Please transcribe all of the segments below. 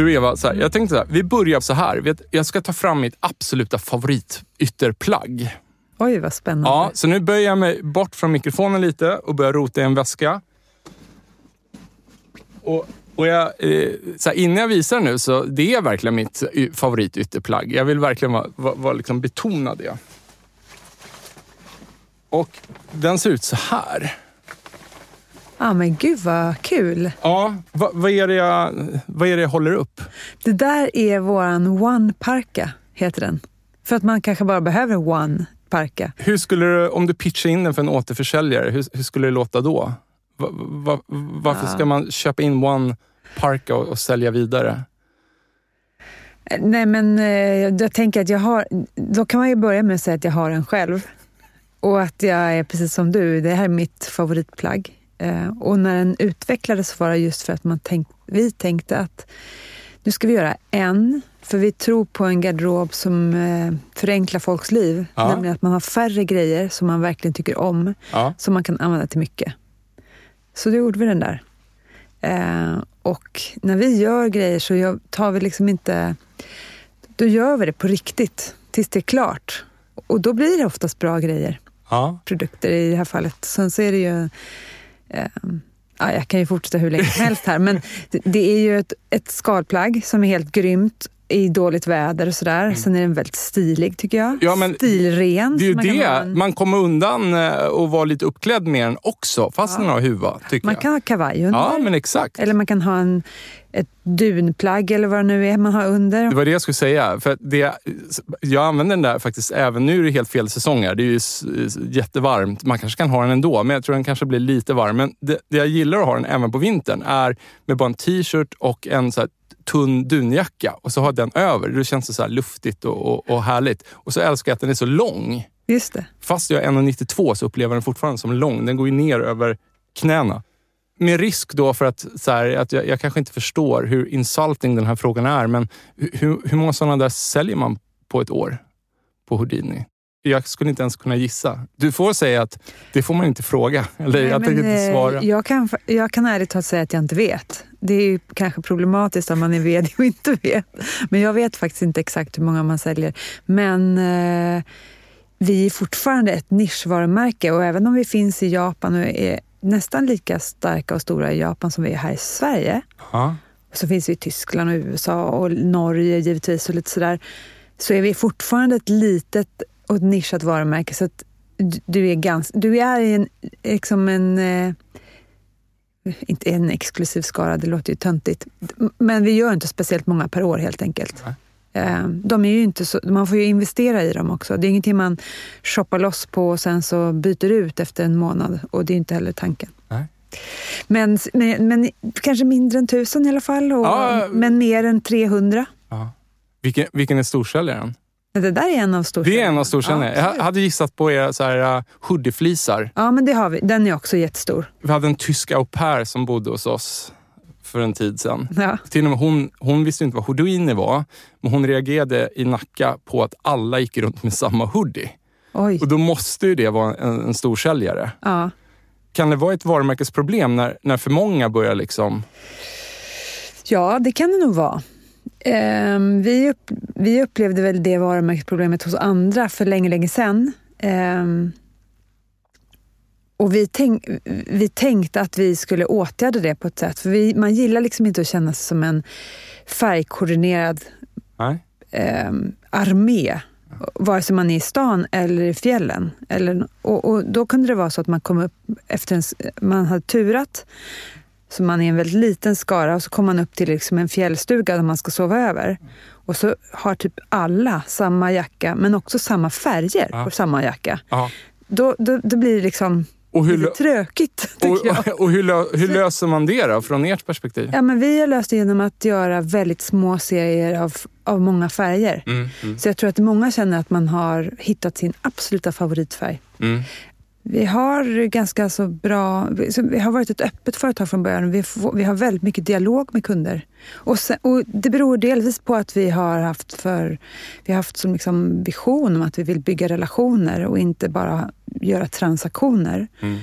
Du Eva, så här, jag tänkte så här, vi börjar så här. Jag ska ta fram mitt absoluta favoritytterplagg. Oj, vad spännande. Ja, så nu böjer jag mig bort från mikrofonen lite och börjar rota i en väska. Och, och jag, eh, så här, innan jag visar nu så det är verkligen mitt y- favoritytterplagg. Jag vill verkligen vara, vara, vara liksom betona det. Och den ser ut så här. Ah, men gud vad kul. Ja, vad, vad, är det jag, vad är det jag håller upp? Det där är våran One Parka, heter den. För att man kanske bara behöver One Parka. Hur skulle du, om du pitchar in den för en återförsäljare, hur, hur skulle det låta då? Va, va, varför Ja. ska man köpa in One Parka och, och sälja vidare? Nej, men eh, jag tänker att jag har... Då kan man ju börja med att säga att jag har en själv. Och att jag är precis som du, det här är mitt favoritplagg. Eh, och när den utvecklades var det just för att man tänk, vi tänkte att nu ska vi göra en, för vi tror på en garderob som eh, förenklar folks liv. Ja. Nämligen att man har färre grejer som man verkligen tycker om, Ja. som man kan använda till mycket. Så då gjorde vi den där. Eh, och när vi gör grejer så tar vi liksom inte... Då gör vi det på riktigt tills det är klart. Och då blir det oftast bra grejer, Ja. produkter i det här fallet. Sen så är det ju... Eh, ja, jag kan ju fortsätta hur länge som helst här, men det, är ju ett, ett skalplagg som är helt grymt i dåligt väder och sådär. Sen är den väldigt stilig tycker jag. Mm. Ja, men Stilren. Det är ju man det. en- Man kommer undan eh, och vara lite uppklädd med den också, fast den har huva, tycker Man jag. kan ha kavaj under. Ja, men exakt. Eller man kan ha en, ett dunplagg eller vad det nu är man har under. Det var det jag skulle säga. För det, jag använder den där faktiskt även nu är det helt fel säsong här. Det är ju jättevarmt. Man kanske kan ha den ändå, men jag tror den kanske blir lite varm. Men det, det jag gillar att ha den även på vintern är med bara en t-shirt och en så tunn dunjacka och så har den över. Då känns det så luftigt och, och, och härligt. Och så älskar jag att den är så lång. Just det. Fast jag är 1,92 så upplever jag den fortfarande som lång. Den går ju ner över knäna. Med risk då för att, så här, att jag, jag kanske inte förstår hur insulting den här frågan är, men hur, hur många sådana där säljer man på ett år på Houdini? Jag skulle inte ens kunna gissa. Du får säga att det får man inte fråga. Eller Nej, jag tänker inte eh, svara. Jag kan, jag kan ärligt talat säga att jag inte vet. Det är ju kanske problematiskt om man är vd och inte vet. Men jag vet faktiskt inte exakt hur många man säljer. Men eh, vi är fortfarande ett nischvarumärke och även om vi finns i Japan och är nästan lika starka och stora i Japan som vi är här i Sverige, och så finns vi i Tyskland och USA och Norge givetvis och lite sådär, så är vi fortfarande ett litet och ett nischat varumärke. Så att du- är, gans, du är en, liksom en, eh, inte en exklusiv skara, det låter ju töntigt, men vi gör inte speciellt många per år helt enkelt. Nej. Eh, De är ju inte så, man får ju investera i dem också. Det är ingenting man shoppar loss på och sen så byter ut efter en månad och det är inte heller tanken. Nej. Men, men, men kanske mindre än tusen i alla fall, och, Ja. men mer än 300. Ja. Vilken, vilken är storsäljaren? Det där är en av storsäljarna. Det är en av storsäljarna. Ja, jag hade gissat på era så här, uh, hoodieflisar. ja, men det har vi. Den är också jättestor. Vi hade en tysk au pair som bodde hos oss för en tid sedan. Ja. Till och med hon, hon visste inte vad houdini var, men hon reagerade i Nacka på att alla gick runt med samma hoodie. Oj. Och då måste ju det vara en, en stor säljare. Ja. Kan det vara ett varumärkesproblem när, när för många börjar liksom... ja, det kan det nog vara. Ehm, vi, upp, vi upplevde väl det varumärkesproblemet hos andra för länge, länge sedan. Ehm, och vi, tänk, vi tänkte att vi skulle åtgärda det på ett sätt. För vi, man gillar liksom inte att känna sig som en färgkoordinerad eh, armé. Vare sig man är i stan eller i fjällen. Eller, och, och då kunde det vara så att man kom upp efter en, man hade turat. Så man är en väldigt liten skara och så kommer man upp till liksom en fjällstuga där man ska sova över. Och så har typ alla samma jacka men också samma färger Ja. på samma jacka. Ja. Då, då, då blir det liksom Och hur, lite trökigt tycker jag. och, och hur, lö- hur löser man det då, från ert perspektiv? Ja, men vi har löst det genom att göra väldigt små serier av, av många färger. Mm, mm, Så jag tror att många känner att man har hittat sin absoluta favoritfärg. mm. Vi har ganska så bra... Vi har varit ett öppet företag från början. Vi, får, vi har väldigt mycket dialog med kunder. Och, sen, och Det beror delvis på att vi har haft, för, vi har haft som liksom vision om att vi vill bygga relationer och inte bara göra transaktioner. Mm.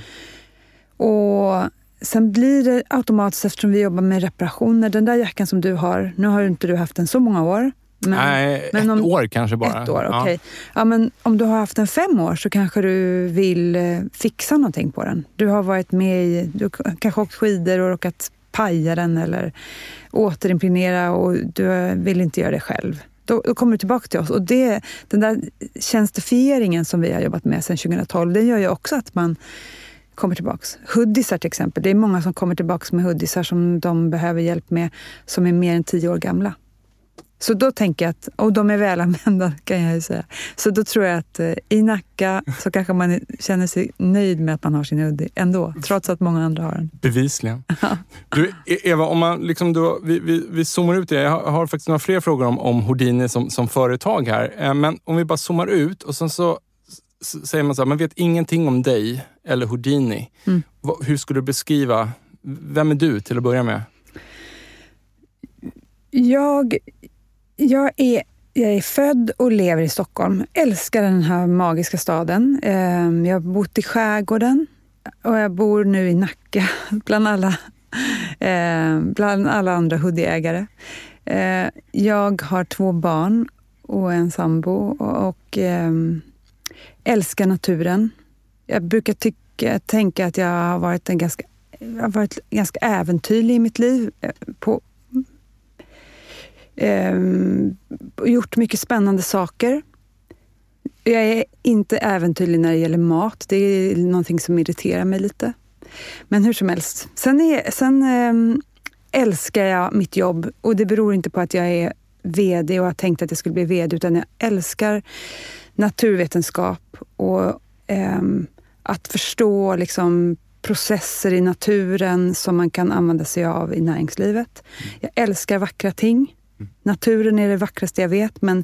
Och Sen blir det automatiskt, eftersom vi jobbar med reparationer, den där jackan som du har, nu har inte du haft den så många år. Men, Nej, men ett om- år kanske bara. Ett år, Ja. okej. Ja. men om du har haft den fem år så kanske du vill eh, fixa någonting på den. Du har varit med i, du kanske åkt skidor och råkat paja den eller återimpregnera och du vill inte göra det själv. Då, då kommer du tillbaka till oss. Och det, den där tjänstifieringen som vi har jobbat med sedan 2012, den gör ju också att man kommer tillbaks. Hoodiesar till exempel. Det är många som kommer tillbaks med hoodiesar som de behöver hjälp med som är mer än tio år gamla. Så då tänker jag att, och de är välanvända kan jag ju säga. Så då tror jag att eh, i Nacka så kanske man känner sig nöjd med att man har sin hoodie ändå, trots att många andra har den. Bevisligen. Du, Eva, om man liksom då, vi, vi, vi zoomar ut det. Jag har, har faktiskt några fler frågor om, om Houdini som, som företag här. Eh, Men om vi bara zoomar ut och sen så säger man så här, man vet ingenting om dig eller Houdini. Mm. Hur skulle du beskriva, vem är du till att börja med? Jag, jag, är, jag är född och lever i Stockholm. Älskar den här magiska staden. Ehm, jag har bott i skärgården och jag bor nu i Nacka bland alla, ehm, bland alla andra hoodieägare. Ehm, jag har två barn och en sambo och, älskar naturen. Jag brukar tycka, tänka att jag har varit en ganska jag har varit ganska äventyrlig i mitt liv. Eh, på, ehm, gjort mycket spännande saker. Jag är inte äventyrlig när det gäller mat. Det är någonting som irriterar mig lite. Men hur som helst. Sen, är, sen ehm, älskar jag mitt jobb och det beror inte på att jag är VD och har tänkt att jag skulle bli VD utan jag älskar naturvetenskap och ehm, att förstå liksom, processer i naturen som man kan använda sig av i näringslivet. Jag älskar vackra ting. Naturen är det vackraste jag vet, men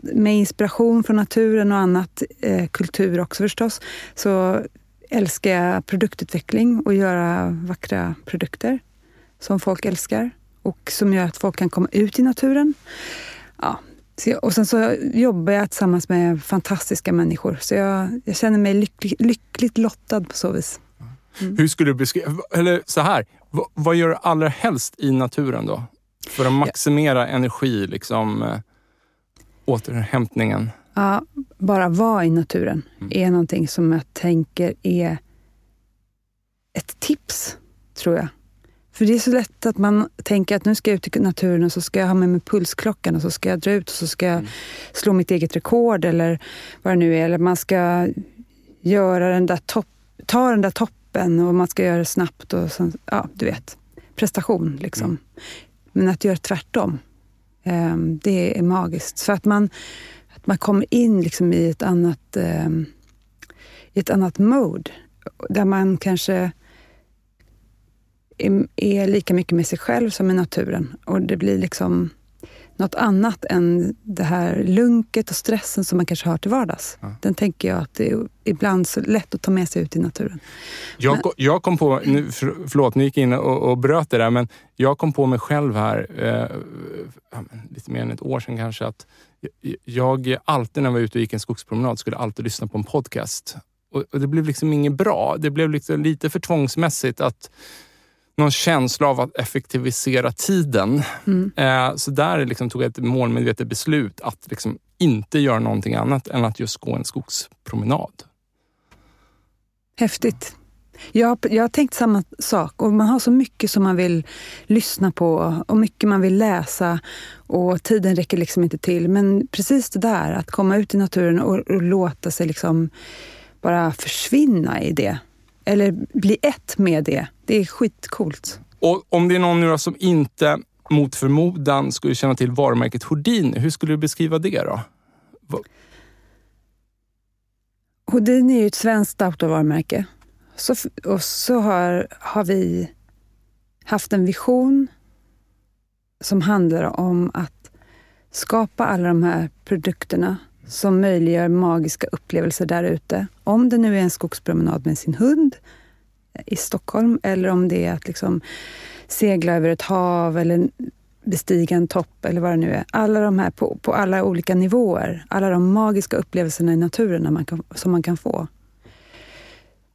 med inspiration från naturen och annat, eh, kultur också förstås, så älskar jag produktutveckling och göra vackra produkter som folk älskar och som gör att folk kan komma ut i naturen. Ja. Och sen så jobbar jag tillsammans med fantastiska människor, så jag, jag känner mig lycklig, lyckligt lottad på så vis. Hur skulle du beskriva, eller så här, vad, vad gör du allra helst i naturen då? För att maximera energi, liksom eh, återhämtningen. Ja, bara vara i naturen är någonting som jag tänker är ett tips, tror jag. För det är så lätt att man tänker att nu ska jag ut i naturen och så ska jag ha med mig pulsklockan och så ska jag dra ut och så ska jag slå mitt eget rekord eller vad det nu är. Eller man ska göra den där topp, ta den där toppen och man ska göra det snabbt och sen, ja, du vet. Prestation liksom. Men att göra tvärtom, eh, det är magiskt. Så att man, att man kommer in liksom i ett annat, eh, i ett annat mode. Där man kanske är, är lika mycket med sig själv som i naturen. Och det blir liksom något annat än det här lunket och stressen som man kanske har till vardags. Ja. Den tänker jag att det är ibland så lätt att ta med sig ut i naturen. Jag, Men- ko- jag kom på, nu, för, förlåt, nu gick jag in och, och bröt det där, men jag kom på mig själv här, eh, lite mer än ett år sedan kanske, att jag, jag alltid när jag var ute och gick en skogspromenad skulle alltid lyssna på en podcast. Och, och det blev liksom inget bra. Det blev liksom lite för tvångsmässigt att någon känsla av att effektivisera tiden. Mm. Eh, så där liksom tog jag ett målmedvetet beslut att liksom inte göra någonting annat än att just gå en skogspromenad. Häftigt. Jag, jag har tänkt samma sak och man har så mycket som man vill lyssna på och mycket man vill läsa och tiden räcker liksom inte till. Men precis det där, att komma ut i naturen och, och låta sig liksom bara försvinna i det. Eller bli ett med det. Det är skitcoolt. Och om det är någon nu som inte mot förmodan skulle känna till varumärket Houdini, hur skulle du beskriva det då? Houdini är ju ett svenskt outdoor-varumärke. Så, och så har, har vi haft en vision som handlar om att skapa alla de här produkterna som möjliggör magiska upplevelser där ute. Om det nu är en skogspromenad med sin hund i Stockholm eller om det är att liksom segla över ett hav eller bestiga en topp eller vad det nu är. Alla de här på, på alla olika nivåer. Alla de magiska upplevelserna i naturen man kan, som man kan få.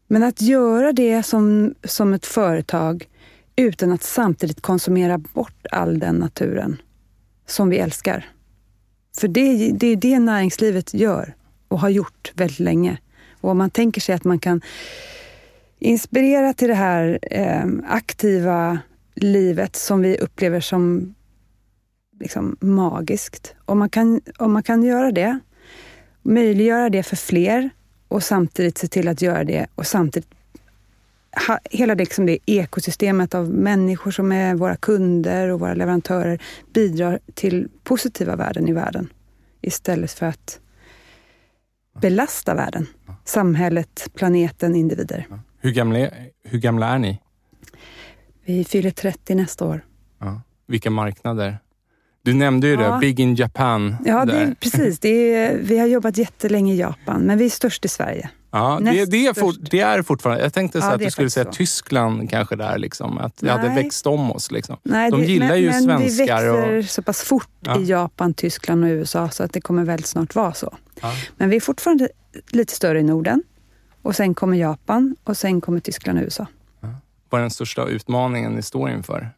Men att göra det som, som ett företag utan att samtidigt konsumera bort all den naturen som vi älskar. För det, det är det näringslivet gör och har gjort väldigt länge. Och om man tänker sig att man kan inspirera till det här eh, aktiva livet som vi upplever som liksom magiskt. Om man, kan, om man kan göra det, möjliggöra det för fler och samtidigt se till att göra det och samtidigt ha, hela det, liksom det ekosystemet av människor som är våra kunder och våra leverantörer bidrar till positiva värden i världen istället för att belasta världen. Samhället, planeten, individer. Hur gamla är, hur gamla är ni? Vi fyller 30 nästa år. Ja. Vilka marknader? Du nämnde ju Ja. det, Big in Japan. Ja, det är, precis. Det är, vi har jobbat jättelänge i Japan, men vi är störst i Sverige. Ja, det, det, är for, det är fortfarande... Jag tänkte så Ja, att du skulle säga så. Tyskland kanske där, liksom, att det hade växt om oss. Liksom. Nej, De gillar men, ju men svenskar Vi växer och- så pass fort Ja. i Japan, Tyskland och USA så att det kommer väldigt snart vara så. Men vi är fortfarande lite större i Norden. Och sen kommer Japan och sen kommer Tyskland och USA. Vad är den största utmaningen ni står inför?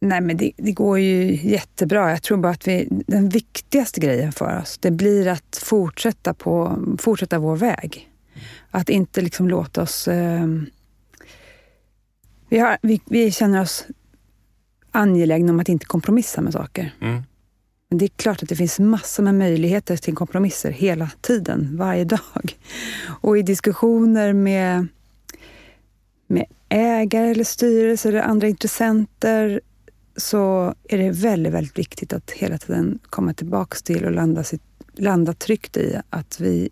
Nej, men det, det går ju jättebra. Jag tror bara att vi, den viktigaste grejen för oss, det blir att fortsätta, på, fortsätta vår väg. Att inte liksom låta oss... Eh, vi, har, vi, vi känner oss angelägna om att inte kompromissa med saker. Mm. Men det är klart att det finns massor med möjligheter till kompromisser hela tiden, varje dag. Och i diskussioner med, med ägare eller styrelse eller andra intressenter så är det väldigt, väldigt viktigt att hela tiden komma tillbaks till och landa, sitt, landa tryggt i att vi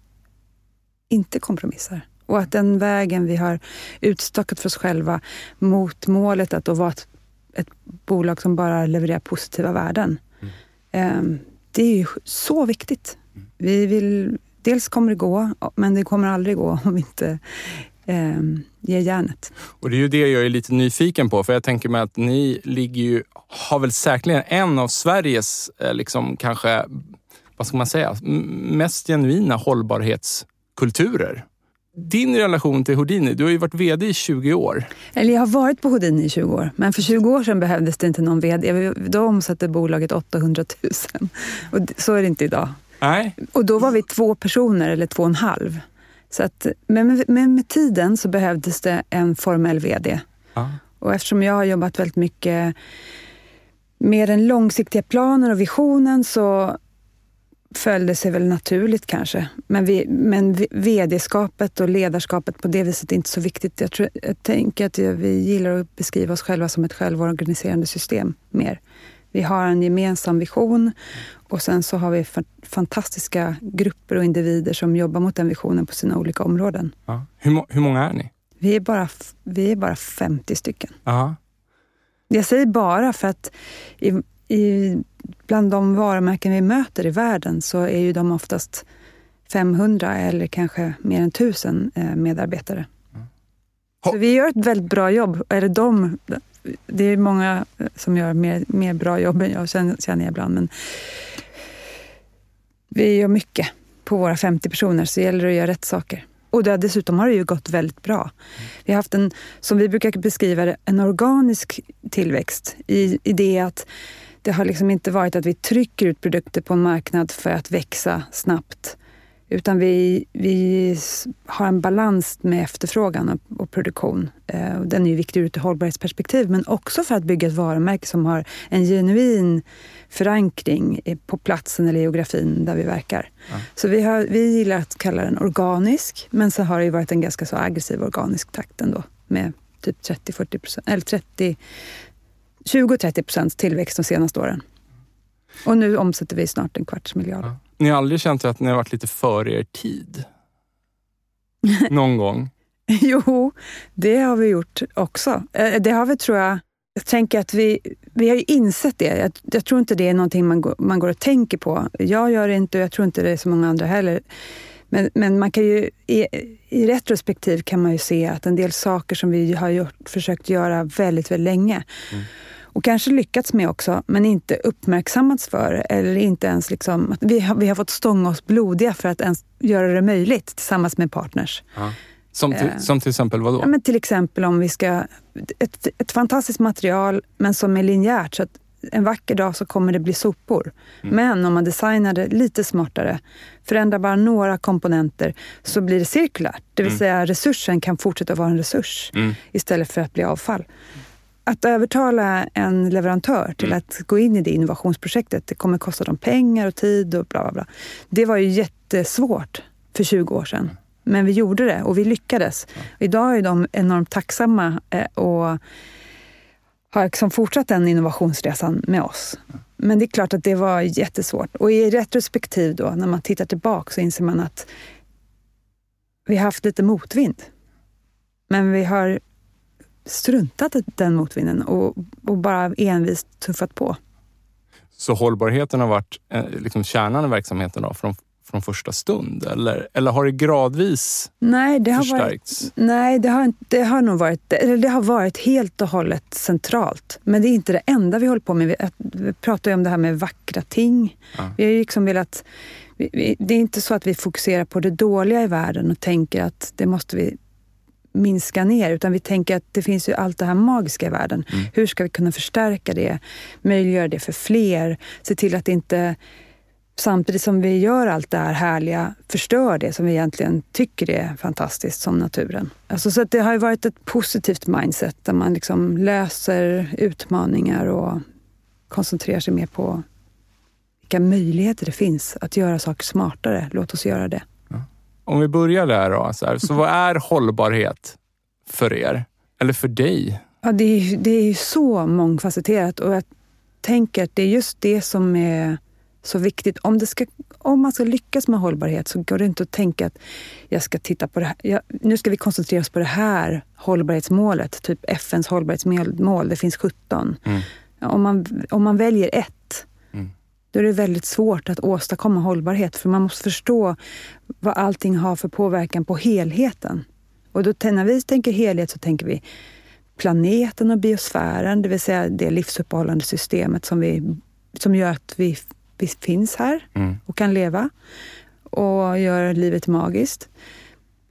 inte kompromissar. Och att den vägen vi har utstakat för oss själva mot målet att då vara ett, ett bolag som bara levererar positiva värden. Ehm, Det är ju så viktigt. Vi vill, dels kommer det gå, men det kommer aldrig gå om vi inte um, ger järnet. Och det är ju det jag är lite nyfiken på, för jag tänker mig att ni ligger ju, har väl säkerligen en av Sveriges, eh, liksom kanske, vad ska man säga, mest genuina hållbarhetskulturer. Din relation till Houdini, du har ju varit VD i 20 år. Eller jag har varit på Houdini i 20 år, men för 20 år sedan behövdes det inte någon VD. Då omsatte bolaget 800 000 och så är det inte idag. Nej, Och då var vi två personer, eller två och en halv. Så att, men, med, men med tiden så behövdes det en formell VD. Ja. Och eftersom jag har jobbat väldigt mycket med den långsiktiga planen och visionen så föll det sig väl naturligt kanske. Men, vi, men vd-skapet och ledarskapet på det viset är inte så viktigt. Jag, tror, jag tänker att vi gillar att beskriva oss själva som ett självorganiserande system mer. Vi har en gemensam vision och sen så har vi fa- fantastiska grupper och individer som jobbar mot den visionen på sina olika områden. Ja. Hur, hur många är ni? Vi är bara, vi är bara 50 stycken. Ja. Jag säger bara för att i, i, bland de varumärken vi möter i världen så är ju de oftast 500 eller kanske mer än 1000 eh, medarbetare. Mm. Så vi gör ett väldigt bra jobb. Eller de, det är många eh, som gör mer, mer bra jobb än jag, känner jag ibland. Men vi gör mycket på våra 50 personer, så det gäller att göra rätt saker. Och dessutom har det ju gått väldigt bra. Vi har haft en, som vi brukar beskriva det, en organisk tillväxt i, i det att det har liksom inte varit att vi trycker ut produkter på en marknad för att växa snabbt. Utan vi, vi har en balans med efterfrågan och, och produktion. Eh, och den är ju viktig ur ett hållbarhetsperspektiv, men också för att bygga ett varumärke som har en genuin förankring på platsen eller geografin där vi verkar. Ja. Så vi, har, vi gillar att kalla den organisk, men så har det ju varit en ganska så aggressiv organisk takt ändå med typ 30-40 procent, eller 30, 20-30 procents tillväxt de senaste åren. Och nu omsätter vi snart en kvarts miljard. Ja. Ni har aldrig känt att ni har varit lite före er tid? Någon gång? jo, det har vi gjort också. Eh, det har vi, tror jag, jag tänker att vi, vi har ju insett det. Jag, jag, tror inte det är någonting man går, man går och tänker på. Jag gör det inte och jag tror inte det är så många andra heller. Men, men man kan ju, i, i retrospektiv kan man ju se att en del saker som vi har gjort, försökt göra väldigt, väldigt länge mm och kanske lyckats med också, men inte uppmärksammats för eller inte ens liksom, vi, har, vi har fått stånga oss blodiga för att ens göra det möjligt tillsammans med partners. Ja. Som till, eh, som till exempel vad då? Ja, men till exempel om vi ska... Ett, ett fantastiskt material, men som är linjärt. Så att en vacker dag så kommer det bli sopor. Mm. Men om man designar det lite smartare, förändrar bara några komponenter, så blir det cirkulärt. Det vill mm. säga resursen kan fortsätta vara en resurs mm. istället för att bli avfall att övertala en leverantör till mm. att gå in i det innovationsprojektet, det kommer kosta dem pengar och tid och bla bla bla. Det var ju jättesvårt för 20 år sedan. Men vi gjorde det och vi lyckades. Ja. Idag är de enormt tacksamma eh, och har liksom fortsatt den innovationsresan med oss. Men det är klart att det var jättesvårt. Och i retrospektiv då, när man tittar tillbaka, så inser man att vi har haft lite motvind. Men vi har struntat i den motvinden och, och bara envist tuffat på. Så hållbarheten har varit eh, liksom kärnan i verksamheten då, från, från första stund? Eller, eller har det gradvis nej, det har förstärkts? Varit, nej, det har, det har nog varit, eller det har varit helt och hållet centralt. Men det är inte det enda vi håller på med. Vi, vi pratar ju om det här med vackra ting. Ja. Vi har ju liksom velat... Vi, vi, det är inte så att vi fokuserar på det dåliga i världen och tänker att det måste vi minska ner, utan vi tänker att det finns ju allt det här magiska i världen. Mm. Hur ska vi kunna förstärka det, möjliggöra det för fler, se till att inte samtidigt som vi gör allt det här härliga, förstör det som vi egentligen tycker är fantastiskt som naturen. Alltså, så det har varit ett positivt mindset där man liksom löser utmaningar och koncentrerar sig mer på vilka möjligheter det finns att göra saker smartare. Låt oss göra det. Om vi börjar där då. Så, här, så vad är hållbarhet för er? Eller för dig? Ja, det, är, det är så mångfacetterat och jag tänker att det är just det som är så viktigt. Om, det ska, om man ska lyckas med hållbarhet så går det inte att tänka att jag ska titta på det här. Jag, nu ska vi koncentrera oss på det här hållbarhetsmålet, typ FNs hållbarhetsmål. Det finns 17. Mm. Om, man, om man väljer ett då är det väldigt svårt att åstadkomma hållbarhet. För man måste förstå vad allting har för påverkan på helheten. Och då, när vi tänker helhet så tänker vi planeten och biosfären, det vill säga det livsuppehållande systemet som, vi, som gör att vi, vi finns här mm. och kan leva och gör livet magiskt.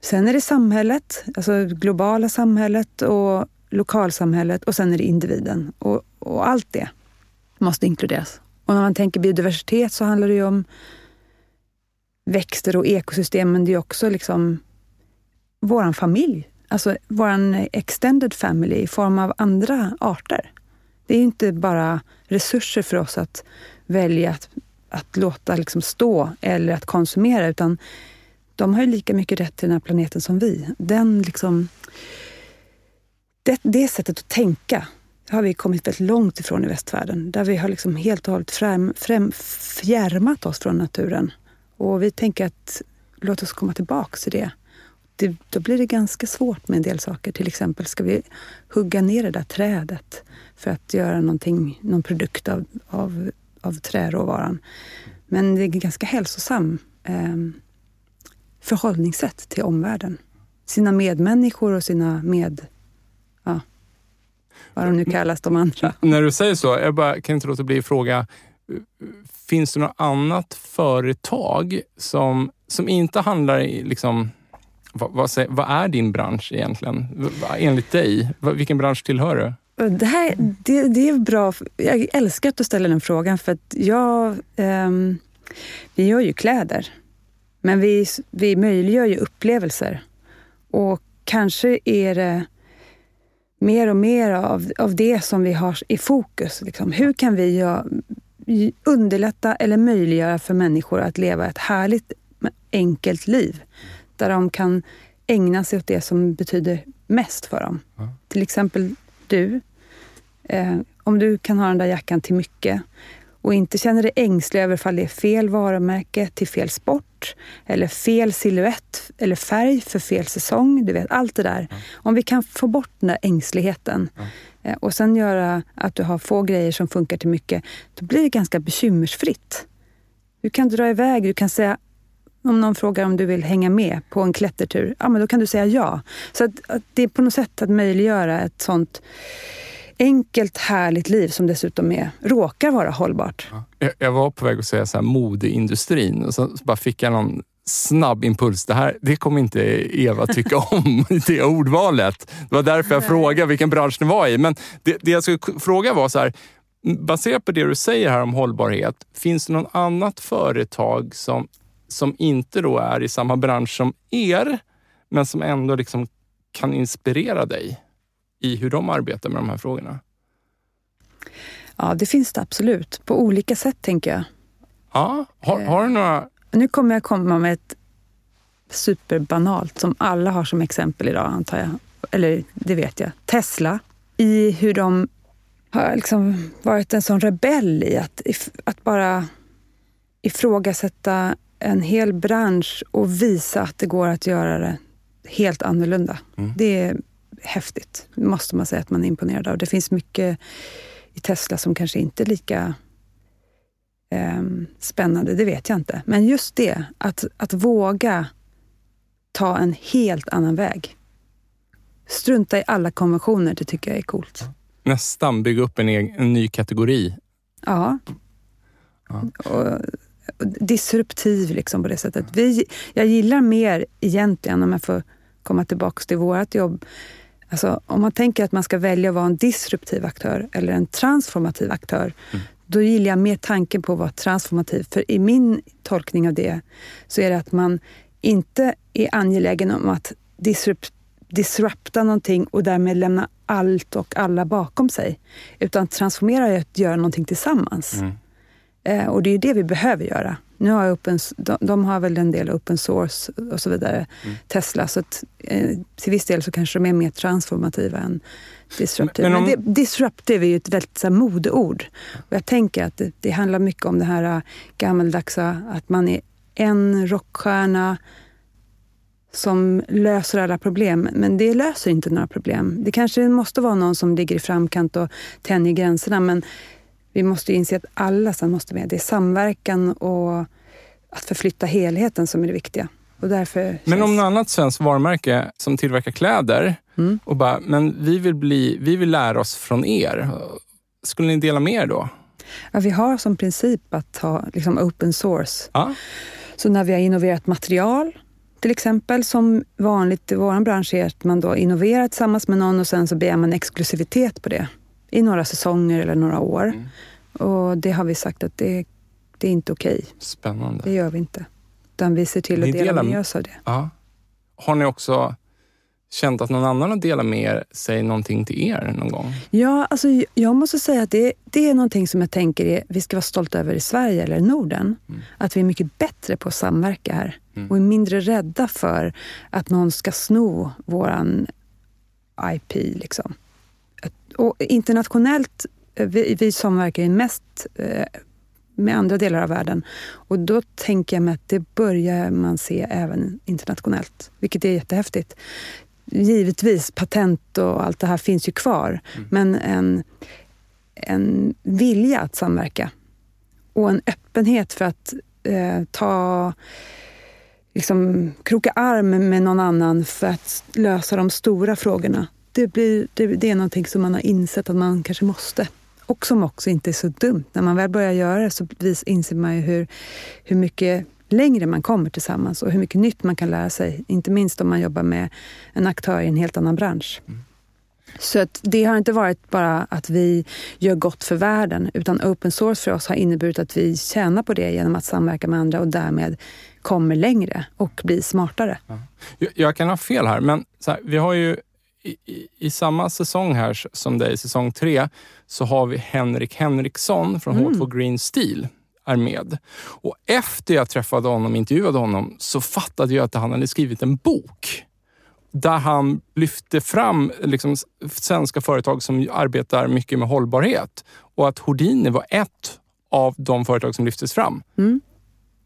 Sen är det samhället, alltså globala samhället och lokalsamhället och sen är det individen. Och, och allt det måste inkluderas. Och när man tänker biodiversitet så handlar det ju om växter och ekosystem, men det är också liksom vår familj. Alltså vår extended family i form av andra arter. Det är inte bara resurser för oss att välja att, att låta liksom stå eller att konsumera, utan de har ju lika mycket rätt till den här planeten som vi. Den liksom, det, det sättet att tänka har vi kommit väldigt långt ifrån i västvärlden. Där vi har liksom helt och hållet främ, främ, fjärmat oss från naturen. Och vi tänker att låt oss komma tillbaka till det. det, då blir det ganska svårt med en del saker. Till exempel, ska vi hugga ner det där trädet för att göra någonting, någon produkt av, av, av träråvaran? Men det är ganska hälsosam eh, förhållningssätt till omvärlden. Sina medmänniskor och sina med... Vad de nu kallas, de andra. När du säger så, jag bara, kan inte låta bli att fråga. Finns det något annat företag som, som inte handlar i liksom vad, vad, vad, är din bransch egentligen? Enligt dig, vilken bransch tillhör du? Det, här, det, det är bra. Jag älskar att du ställer den frågan för att jag... Um, vi gör ju kläder, men vi, vi möjliggör ju upplevelser. Och kanske är det mer och mer av, av det som vi har i fokus. Liksom. Hur kan vi gör, underlätta eller möjliggöra för människor att leva ett härligt, enkelt liv? Där de kan ägna sig åt det som betyder mest för dem. Ja. Till exempel du. Eh, om du kan ha den där jackan till mycket och inte känner dig ängslig över ifall det är fel varumärke till fel sport eller fel siluett eller färg för fel säsong. Du vet, allt det där. Ja. Om vi kan få bort den där ängsligheten. Eh, och sen göra att du har få grejer som funkar till mycket, då blir det ganska bekymmersfritt. Du kan dra iväg, du kan säga om någon frågar om du vill hänga med på en klättertur, ja men då kan du säga ja. Så att, att det är på något sätt att möjliggöra ett sånt enkelt, härligt liv som dessutom är, råkar vara hållbart. Jag, jag var på väg att säga så här, modeindustrin och så, bara fick jag någon snabb impuls. Det här det kommer inte Eva tycka om, det ordvalet. Det var därför jag Nej. frågade vilken bransch det var i. Men det, det jag skulle fråga var så här, baserat på det du säger här om hållbarhet, finns det något annat företag som, som inte då är i samma bransch som er, men som ändå liksom kan inspirera dig? I hur de arbetar med de här frågorna? Ja, det finns det absolut. På olika sätt, tänker jag. Ja, har, har du några... Nu kommer jag komma med ett superbanalt som alla har som exempel idag, antar jag. Eller det vet jag. Tesla. I hur de har liksom varit en sån rebell i att, att bara ifrågasätta en hel bransch och visa att det går att göra det helt annorlunda. Mm. Det är häftigt, måste man säga att man är imponerad av. Det finns mycket i Tesla som kanske inte är lika eh, spännande, det vet jag inte. Men just det, att, att våga ta en helt annan väg. Strunta i alla konventioner, det tycker jag är coolt. Nästan bygga upp en, egen, en ny kategori. Ja. ja. Och, och disruptiv liksom på det sättet. Vi, jag gillar mer egentligen, om jag får komma tillbaka till vårt jobb, Alltså, om man tänker att man ska välja att vara en disruptiv aktör eller en transformativ aktör, mm. då gillar jag mer tanken på att vara transformativ. För i min tolkning av det så är det att man inte är angelägen om att disrupt, disrupta någonting och därmed lämna allt och alla bakom sig. Utan transformera är att göra någonting tillsammans. Mm. Eh, och det är det vi behöver göra. Nu har open, de, de, har väl en del open source och så vidare, mm. Tesla. Så att, eh, till viss del så kanske de är mer transformativa än disruptive. Men, om... men det, disruptive är ju ett väldigt så här, modeord. Och jag tänker att det, det handlar mycket om det här uh, gammeldagsa, att man är en rockstjärna som löser alla problem. Men det löser inte några problem. Det kanske måste vara någon som ligger i framkant och tänjer gränserna. Men vi måste inse att alla sen måste med. Det är samverkan och att förflytta helheten som är det viktiga. Och därför känns... Men om något annat svenskt varumärke som tillverkar kläder mm. och bara, men vi vill, bli, vi vill lära oss från er. Skulle ni dela med er då? Ja, vi har som princip att ha liksom open source. Ja. Så när vi har innoverat material, till exempel, som vanligt i vår bransch är att man då innoverar tillsammans med någon och sen så begär man exklusivitet på det i några säsonger eller några år. Mm. Och det har vi sagt att det, det är inte okej. Okay. Spännande. Det gör vi inte. Utan vi ser till att dela med oss av det. Ja. Har ni också känt att någon annan har delat med sig någonting till er någon gång? Ja, alltså jag måste säga att det, det är någonting som jag tänker är, vi ska vara stolta över i Sverige eller Norden. Mm. Att vi är mycket bättre på att samverka här mm. och är mindre rädda för att någon ska sno våran IP. Liksom och internationellt, eh, vi, vi som verkar i mest eh, med andra delar av världen. Och då tänker jag mig att det börjar man se även internationellt, vilket är jättehäftigt. Givetvis, patent och allt det här finns ju kvar, mm. men en, en vilja att samverka och en öppenhet för att eh, ta liksom, kroka arm med någon annan för att lösa de stora frågorna. Det, blir, det, det är någonting som man har insett att man kanske måste och som också inte är så dumt. När man väl börjar göra det så inser man ju hur, hur mycket längre man kommer tillsammans och hur mycket nytt man kan lära sig. Inte minst om man jobbar med en aktör i en helt annan bransch. Mm. Så att det har inte varit bara att vi gör gott för världen, utan open source för oss har inneburit att vi tjänar på det genom att samverka med andra och därmed kommer längre och blir smartare. Jag, jag kan ha fel här, men här, vi har ju i, i, i, samma säsong här som dig, säsong tre, så har vi Henrik Henriksson från mm. H2 Green Steel är med. Och efter jag träffade honom, intervjuade honom, så fattade jag att han hade skrivit en bok där han lyfte fram liksom, svenska företag som arbetar mycket med hållbarhet och att Houdini var ett av de företag som lyftes fram. Mm.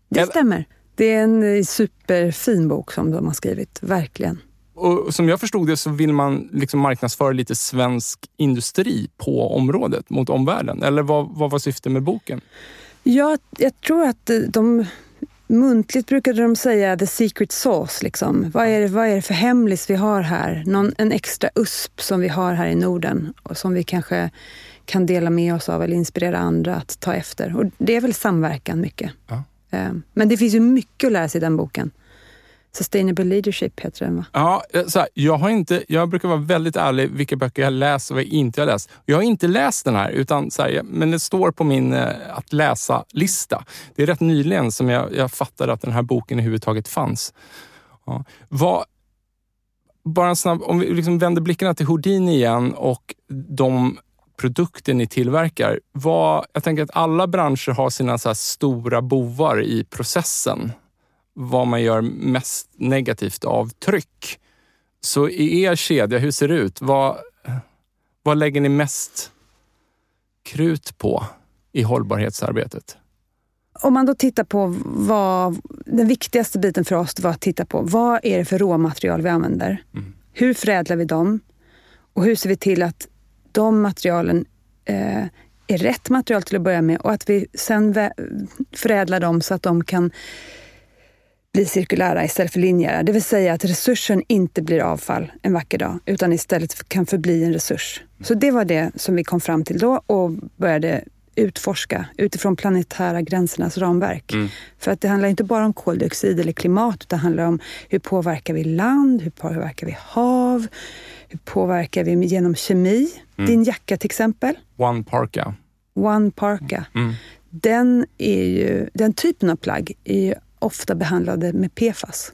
Det stämmer. Det är en superfin bok som de har skrivit, verkligen. Och som jag förstod det så vill man liksom marknadsföra lite svensk industri på området mot omvärlden. Eller vad, vad var syftet med boken? Ja, jag tror att de Muntligt brukade de säga the secret sauce. Liksom. Vad, är det, vad är det för hemlis vi har här? Någon, en extra USP som vi har här i Norden och som vi kanske kan dela med oss av eller inspirera andra att ta efter. Och det är väl samverkan mycket. Ja. Eh, men det finns ju mycket att lära sig i den boken. Sustainable Leadership heter den va? Ja, eh, så här, jag, har inte, jag brukar vara väldigt ärlig vilka böcker jag läst och vad jag inte har läst. Jag har inte läst den här, utan så här, men det står på min eh, att läsa-lista. Det är rätt nyligen som jag, jag fattade att den här boken överhuvudtaget fanns. Ja. Vad, bara en snabb, om vi liksom vänder blickarna till Houdini igen och de produkter ni tillverkar. Vad, jag tänker att alla branscher har sina så stora bovar i processen vad man gör mest negativt avtryck. Så i er kedja, hur ser det ut? Vad, vad lägger ni mest krut på i hållbarhetsarbetet? Om man då tittar på vad den viktigaste biten för oss var att titta på vad är det för råmaterial vi använder? Mm. Hur förädlar vi dem? Och hur ser vi till att de materialen eh, är rätt material till att börja med och att vi sen förädlar dem så att de kan bli cirkulära istället för linjära. Det vill säga att resursen inte blir avfall en vacker dag, utan istället kan förbli en resurs. Så det var det som vi kom fram till då och började utforska utifrån planetära gränsernas ramverk. Mm. För att det handlar inte bara om koldioxid eller klimat, utan det handlar om hur påverkar vi land, hur påverkar vi hav, hur påverkar vi genom kemi? Mm. Din jacka till exempel. One Parka. One Parka. Mm. Den, är ju, den typen av plagg är ju ofta behandlade med PFAS.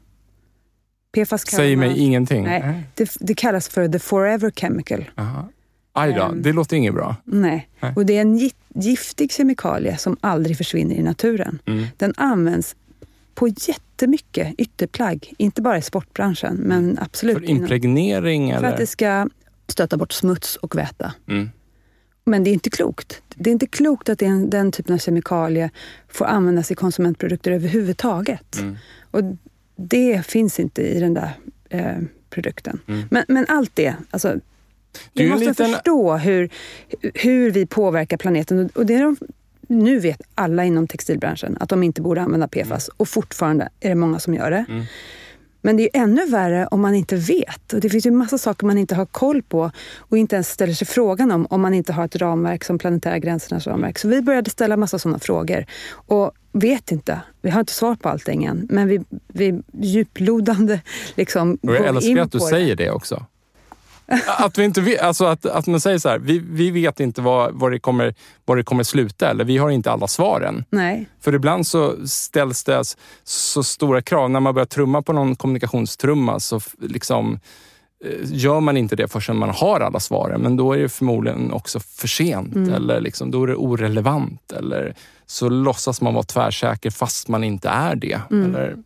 PFAS Säger mig ingenting. Nej, det, det, kallas för the forever chemical. Aha. Aj då, um, det låter inget bra. Nej. nej. och det är en giftig kemikalie som aldrig försvinner i naturen. Mm. Den används på jättemycket ytterplagg, inte bara i sportbranschen, men absolut. För impregnering? Inom, eller? För att det ska stöta bort smuts och väta. Mm. Men det är inte klokt. Det är inte klokt att den, den typen av kemikalie får användas i konsumentprodukter överhuvudtaget. Mm. Och det finns inte i den där eh, produkten. Mm. Men, men allt det, alltså, vi måste liten... förstå hur, hur vi påverkar planeten. Och det är de, nu vet alla inom textilbranschen att de inte borde använda PFAS mm. och fortfarande är det många som gör det. Mm. Men det är ännu värre om man inte vet. Och det finns ju massa saker man inte har koll på och inte ens ställer sig frågan om, om man inte har ett ramverk som planetära gränsernas ramverk. Så vi började ställa massa sådana frågor och vet inte. Vi har inte svar på allting än, men vi, vi djuplodande liksom och Jag älskar att du det. säger det också. Att, vi inte vet, alltså att, att man säger så här, vi, vi vet inte var, var, det kommer, var det kommer sluta eller vi har inte alla svaren. Nej. För ibland så ställs det så stora krav. När man börjar trumma på någon kommunikationstrumma så liksom eh, gör man inte det förrän man har alla svaren. Men då är det förmodligen också för sent mm. eller liksom, då är det orelevant. Eller så låtsas man vara tvärsäker fast man inte är det. Mm. Eller...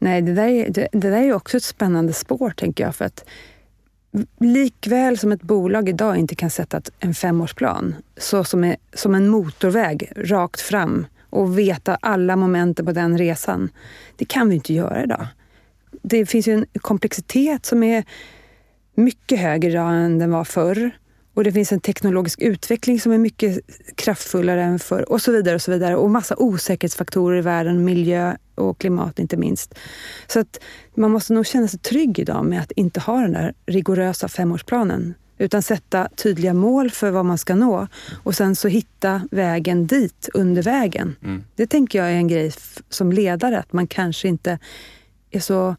Nej, det där, är, det, det där är också ett spännande spår tänker jag. För att likväl som ett bolag idag inte kan sätta en femårsplan, så som, är, som en motorväg rakt fram och veta alla momenten på den resan. Det kan vi inte göra idag. Det finns ju en komplexitet som är mycket högre idag än den var förr. Och det finns en teknologisk utveckling som är mycket kraftfullare än förr och så vidare och så vidare. Och massa osäkerhetsfaktorer i världen, miljö och klimat inte minst. Så att man måste nog känna sig trygg idag med att inte ha den där rigorösa femårsplanen. Utan sätta tydliga mål för vad man ska nå och sen så hitta vägen dit under vägen. Mm. Det tänker jag är en grej som ledare, att man kanske inte är så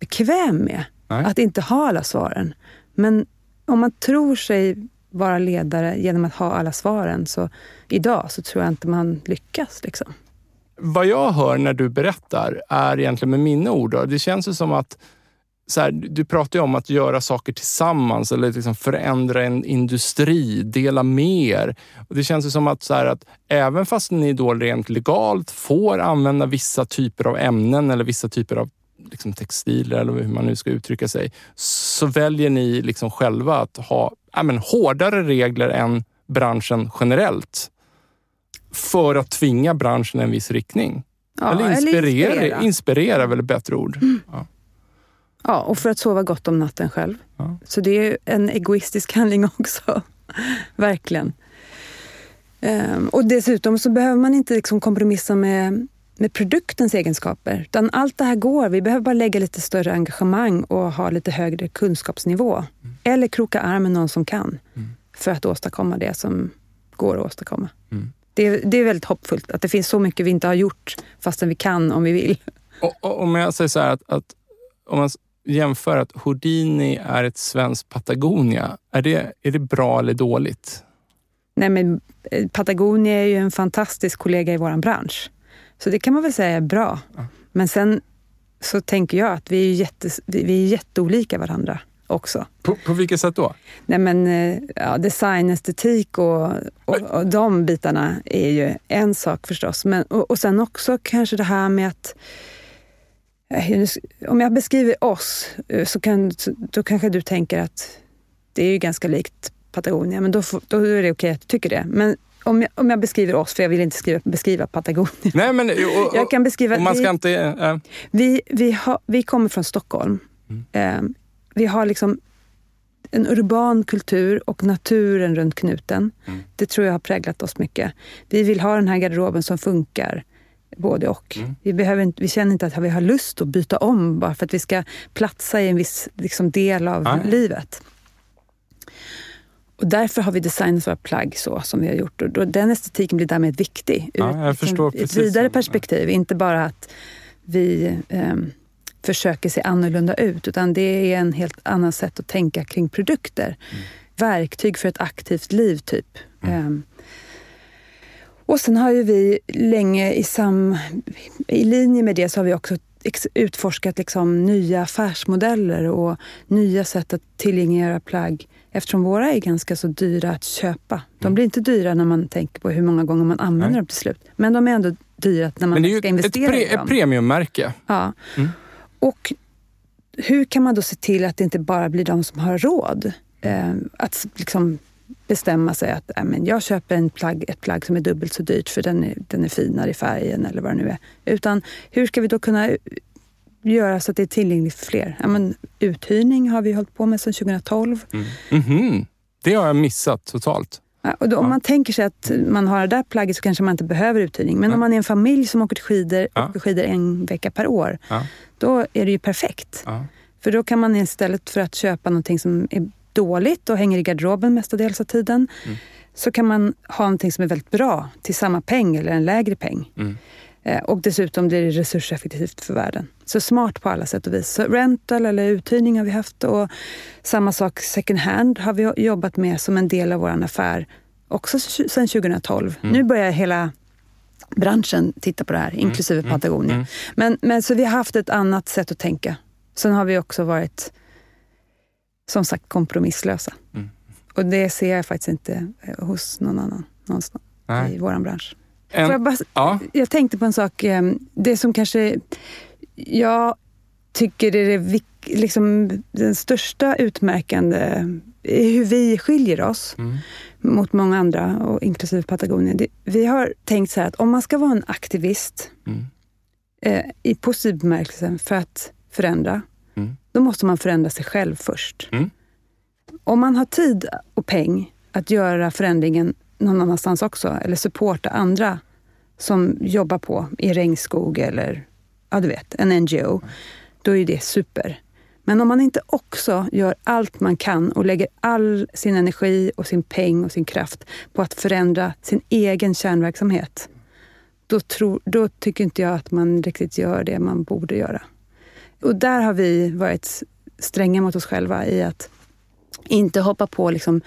bekväm med Nej. att inte ha alla svaren. Men om man tror sig vara ledare genom att ha alla svaren, så idag så tror jag inte man lyckas. Liksom. Vad jag hör när du berättar är egentligen med mina ord, då, det känns ju som att så här, du pratar ju om att göra saker tillsammans eller liksom förändra en industri, dela mer. Och det känns ju som att, så här, att även fast ni då rent legalt får använda vissa typer av ämnen eller vissa typer av liksom textiler eller hur man nu ska uttrycka sig, så väljer ni liksom själva att ha ja, men, hårdare regler än branschen generellt för att tvinga branschen i en viss riktning. Ja, eller inspirera, eller inspirera. inspirera är väl ett bättre ord. Mm. Ja. ja. och för att sova gott om natten själv. Ja. Så det är en egoistisk handling också. Verkligen. Um, och dessutom så behöver man inte liksom kompromissa med med produktens egenskaper. Utan allt det här går. Vi behöver bara lägga lite större engagemang och ha lite högre kunskapsnivå. Mm. Eller kroka arm med någon som kan mm. för att åstadkomma det som går att åstadkomma. Mm. Det, det, är väldigt hoppfullt att det finns så mycket vi inte har gjort fastän vi kan om vi vill. Och, och om jag säger så här att, att om man jämför att Houdini är ett svenskt Patagonia. Är det, är det bra eller dåligt? Nej, men eh, Patagonia är ju en fantastisk kollega i vår bransch. Så det kan man väl säga är bra. Men sen så tänker jag att vi är, jätte, vi är jätteolika varandra också. På, på vilket sätt då? Nej men, eh, ja, design, estetik och, och, och de bitarna är ju en sak förstås. Men, och, och sen också kanske det här med att eh, om jag beskriver oss eh, så kan, då kanske du tänker att det är ju ganska likt Patagonia, men då, då är det okej att du tycker det. Men om jag, om jag beskriver oss, för jag vill inte skriva, beskriva Patagonien. Nej, men, och, och, jag kan beskriva... man ska vi, inte, äh. vi, vi, har, vi kommer från Stockholm. Mm. Vi har liksom en urban kultur och naturen runt knuten. Mm. Det tror jag har präglat oss mycket. Vi vill ha den här garderoben som funkar både och. Mm. Vi, behöver inte, vi känner inte att vi har lust att byta om bara för att vi ska platsa i en viss liksom, del av Nej. livet. Och därför har vi designat våra plagg så som vi har gjort. Och den estetiken blir därmed viktig ja, ur ett vidare perspektiv. Inte bara att vi um, försöker se annorlunda ut, utan det är en helt annan sätt att tänka kring produkter. Mm. Verktyg för ett aktivt liv, typ. Mm. Um, och sen har ju vi länge i, sam, i linje med det så har vi också utforskat liksom nya affärsmodeller och nya sätt att tillgängliggöra plagg eftersom våra är ganska så dyra att köpa. De mm. blir inte dyra när man tänker på hur många gånger man använder Nej. dem till slut. Men de är ändå dyra när man ska investera pre, i dem. ett premiummärke. Ja. Mm. Och hur kan man då se till att det inte bara blir de som har råd eh, att liksom bestämma sig att äh, men jag köper en plagg, ett plagg som är dubbelt så dyrt för den är, den är finare i färgen eller vad det nu är. Utan hur ska vi då kunna göra så att det är tillgängligt för fler. Men, uthyrning har vi hållit på med sedan 2012. Mm. Mm -hmm. Det har jag missat totalt. Och då, ja. Om man tänker sig att man har det där plagget så kanske man inte behöver uthyrning. Men ja. om man är en familj som åker skidor, ja. åker skidor en vecka per år, då är det ju perfekt. För då kan man istället för att köpa någonting som är dåligt och hänger i garderoben mestadels av tiden, mm. så kan man ha någonting som är väldigt bra till samma peng eller en lägre peng. Mm. Eh, och dessutom blir det resurseffektivt för världen. Så smart på alla sätt och vis. Så rental eller uthyrning har vi haft och samma sak second hand har vi jobbat med som en del av vår affär också sedan 2012. Mm. Nu börjar hela branschen titta på det här, mm. inklusive mm. Patagonia. Mm. Men, men så vi har haft ett annat sätt att tänka. Sen har vi också varit, som sagt, kompromisslösa. Mm. Och det ser jag faktiskt inte eh, hos någon annan någonstans Nej. i vår bransch. En, jag, ja. jag tänkte på en sak. Eh, det som kanske jag tycker är det liksom den största utmärkande är hur vi skiljer oss Mm. mot många andra, och inklusive Patagonien. Det, vi har tänkt så här att om man ska vara en aktivist Mm. eh, i positiv bemärkelse för att förändra, Mm. då måste man förändra sig själv först. Mm. Om man har tid och peng att göra förändringen någon annanstans också, eller supporta andra som jobbar på i regnskog eller ja, du vet, en NGO, då är det super. Men om man inte också gör allt man kan och lägger all sin energi och sin peng och sin kraft på att förändra sin egen kärnverksamhet, då, tror, då tycker inte jag att man riktigt gör det man borde göra. Och där har vi varit stränga mot oss själva i att inte hoppa på liksom,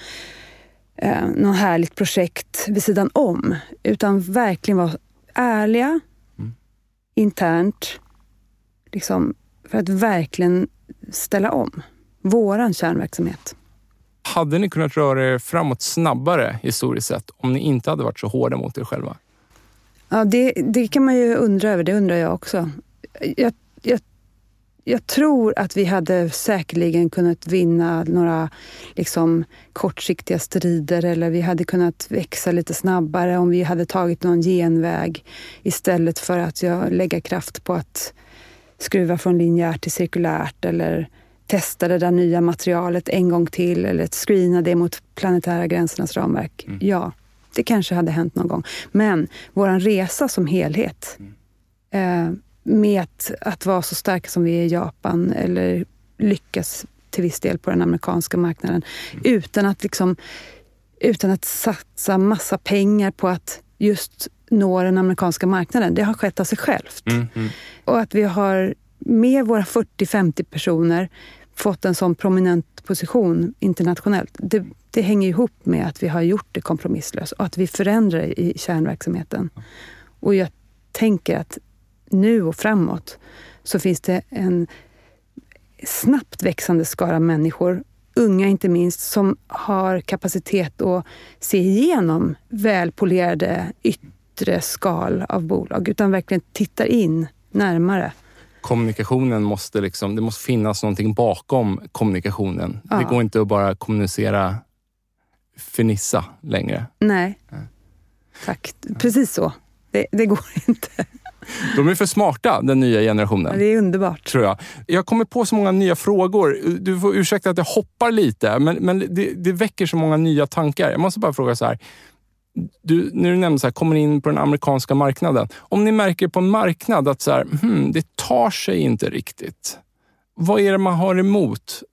eh, något härligt projekt vid sidan om, utan verkligen vara ärliga internt, liksom, för att verkligen ställa om våran kärnverksamhet. Hade ni kunnat röra er framåt snabbare historiskt sett om ni inte hade varit så hårda mot er själva? Ja, det, det kan man ju undra över. Det undrar jag också. Jag, jag, jag tror att vi hade säkerligen kunnat vinna några liksom, kortsiktiga strider eller vi hade kunnat växa lite snabbare om vi hade tagit någon genväg istället för att jag lägga kraft på att skruva från linjärt till cirkulärt eller testa det där nya materialet en gång till eller screena det mot planetära gränsernas ramverk. Ja, det kanske hade hänt någon gång. Men vår resa som helhet eh, med att, att vara så starka som vi är i Japan eller lyckas till viss del på den amerikanska marknaden utan att liksom utan att satsa massa pengar på att just nå den amerikanska marknaden. Det har skett av sig självt. Mm, mm. Och att vi har med våra 40-50 personer fått en sån prominent position internationellt. Det, det hänger ihop med att vi har gjort det kompromisslöst och att vi förändrar i kärnverksamheten. Och jag tänker att nu och framåt så finns det en snabbt växande skara människor, unga inte minst, som har kapacitet att se igenom välpolerade yttre skal av bolag, utan verkligen tittar in närmare. Kommunikationen måste liksom, det måste finnas någonting bakom kommunikationen. Ja. Det går inte att bara kommunicera fernissa längre. Nej. Tack. Precis så. Det, det går inte. De är för smarta, den nya generationen. Det är underbart. tror jag. Jag kommer på så många nya frågor. Du får ursäkta att jag hoppar lite, men, men det, det väcker så många nya tankar. Jag måste bara fråga så här. Du, när du nämnde så här, kommer in på den amerikanska marknaden. Om ni märker på en marknad att så här, hmm, det tar sig inte riktigt. Vad är det man har emot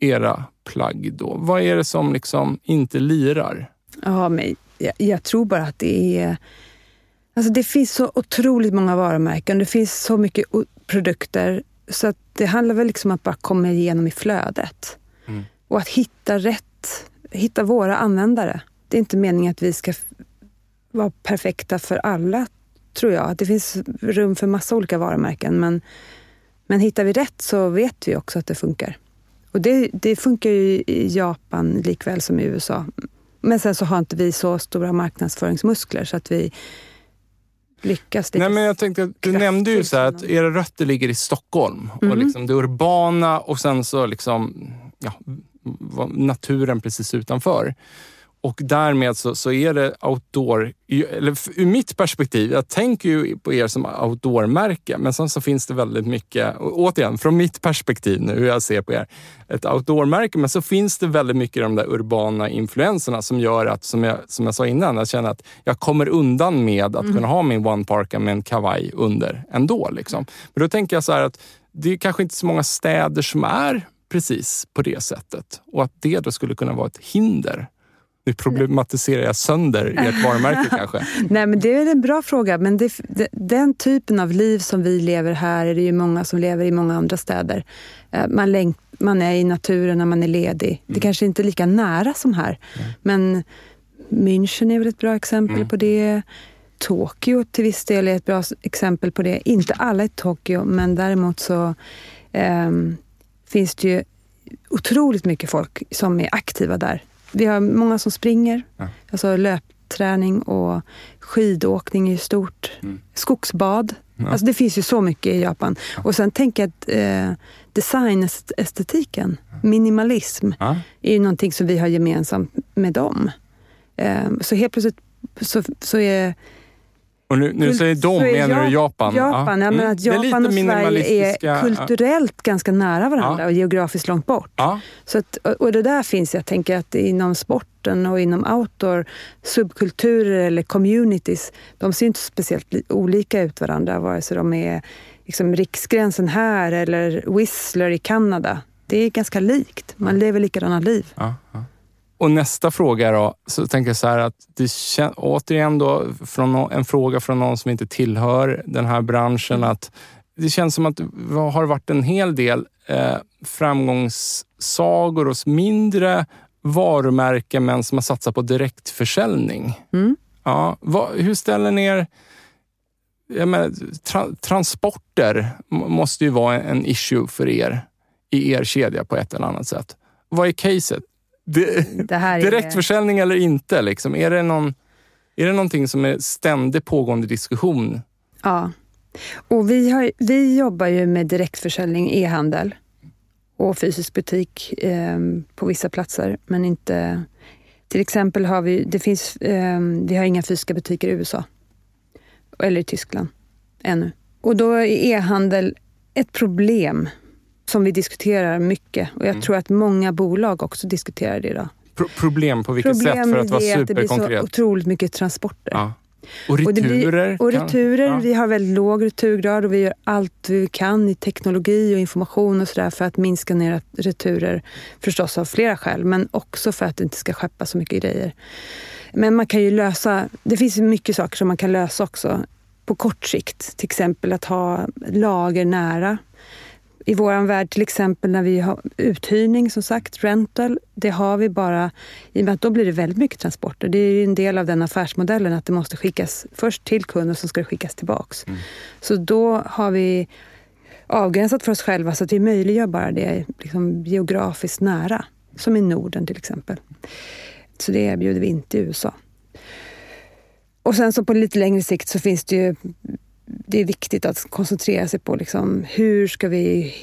era plagg då? Vad är det som liksom inte lirar? Ja, men jag, jag tror bara att det är... Alltså det finns så otroligt många varumärken. Det finns så mycket produkter. Så att det handlar väl liksom om att bara komma igenom i flödet. Mm. Och att hitta rätt. Hitta våra användare. Det är inte meningen att vi ska vara perfekta för alla, tror jag. Att det finns rum för massa olika varumärken. Men, men hittar vi rätt så vet vi också att det funkar. Och det, det funkar ju i Japan likväl som i USA. Men sen så har inte vi så stora marknadsföringsmuskler så att vi lyckas. Nej, men jag tänkte du nämnde ju så här att kraftfullt era rötter ligger i Stockholm och Mm. liksom det urbana och sen så liksom ja, naturen precis utanför. Och därmed så, så är det outdoor, eller ur mitt perspektiv, jag tänker ju på er som outdoor-märke, men sen så finns det väldigt mycket, återigen från mitt perspektiv nu, hur jag ser på er, ett outdoor-märke, men så finns det väldigt mycket de där urbana influenserna som gör att, som jag, som jag sa innan, jag känner att jag kommer undan med att kunna ha min one parka med en kavaj under ändå. Liksom. Men då tänker jag så här att det är kanske inte så många städer som är precis på det sättet och att det då skulle kunna vara ett hinder. Nu problematiserar jag sönder ert varumärke kanske. Nej, men det är en bra fråga. Men det, den typen av liv som vi lever här är det ju många som lever i många andra städer. Eh, Man, länk, man är i naturen när man är ledig. Det kanske inte är lika nära som här. Men München är väl ett bra exempel på det. Tokyo till viss del är ett bra exempel på det. Inte alla i Tokyo, men däremot så ehm, finns det ju otroligt mycket folk som är aktiva där. Vi har många som springer, alltså löpträning och skidåkning är ju stort. Mm. Skogsbad Ja. Alltså det finns ju så mycket i Japan. Och sen tänker jag att eh, designestetiken, minimalism, ja. är ju någonting som vi har gemensamt med dem. Eh, så helt plötsligt så, så är och nu, nu säger de, menar du Japan? Japan, ja. men att mm. Japan och Sverige är kulturellt ja. ganska nära varandra ja. och geografiskt långt bort. Ja. Så att, och det där finns, jag tänker att inom sporten och inom outdoor, subkulturer eller communities, de ser inte speciellt olika ut varandra, vare sig de är liksom riksgränsen här eller Whistler i Kanada. Det är ganska likt. Man lever likadana liv. Ja, ja. Och nästa fråga då, så tänker jag så här att det kän, återigen då, från en fråga från någon som inte tillhör den här branschen, mm. att det känns som att det har varit en hel del eh, framgångssagor hos mindre varumärken, men som har satsat på direktförsäljning. Mm. Ja, vad, hur ställer ni er menar, tra, transporter måste ju vara en issue för er i er kedja på ett eller annat sätt. Vad är caset? Det, det direktförsäljning är... eller inte? Liksom. Är, det någon, är det någonting som är ständigt pågående diskussion? Ja. Och vi, har, vi jobbar ju med direktförsäljning, e-handel och fysisk butik eh, på vissa platser, men inte... Till exempel har vi, det finns, eh, vi har inga fysiska butiker i USA eller i Tyskland ännu. Och då är e-handel ett problem som vi diskuterar mycket. Och jag mm. tror att många bolag också diskuterar det idag. Pro problem på vilket problem sätt för att vara superkonkret? Problem är att det blir så otroligt mycket transporter. Ja. Och returer? Och, blir, och returer, ja. vi har väldigt låg returgrad och vi gör allt vi kan i teknologi och information och sådär för att minska ner returer. Förstås av flera skäl, men också för att det inte ska skeppa så mycket grejer. Men man kan ju lösa, det finns mycket saker som man kan lösa också på kort sikt. Till exempel att ha lager nära i vår värld till exempel när vi har uthyrning som sagt, rental, det har vi bara i och med att då blir det väldigt mycket transporter. Det är en del av den affärsmodellen att det måste skickas först till kunden och sen ska det skickas tillbaks. Mm. Så då har vi avgränsat för oss själva så att vi möjliggör bara det liksom geografiskt nära. Som i Norden till exempel. Så det erbjuder vi inte i USA. Och sen så på lite längre sikt så finns det ju det är viktigt att koncentrera sig på liksom, hur ska vi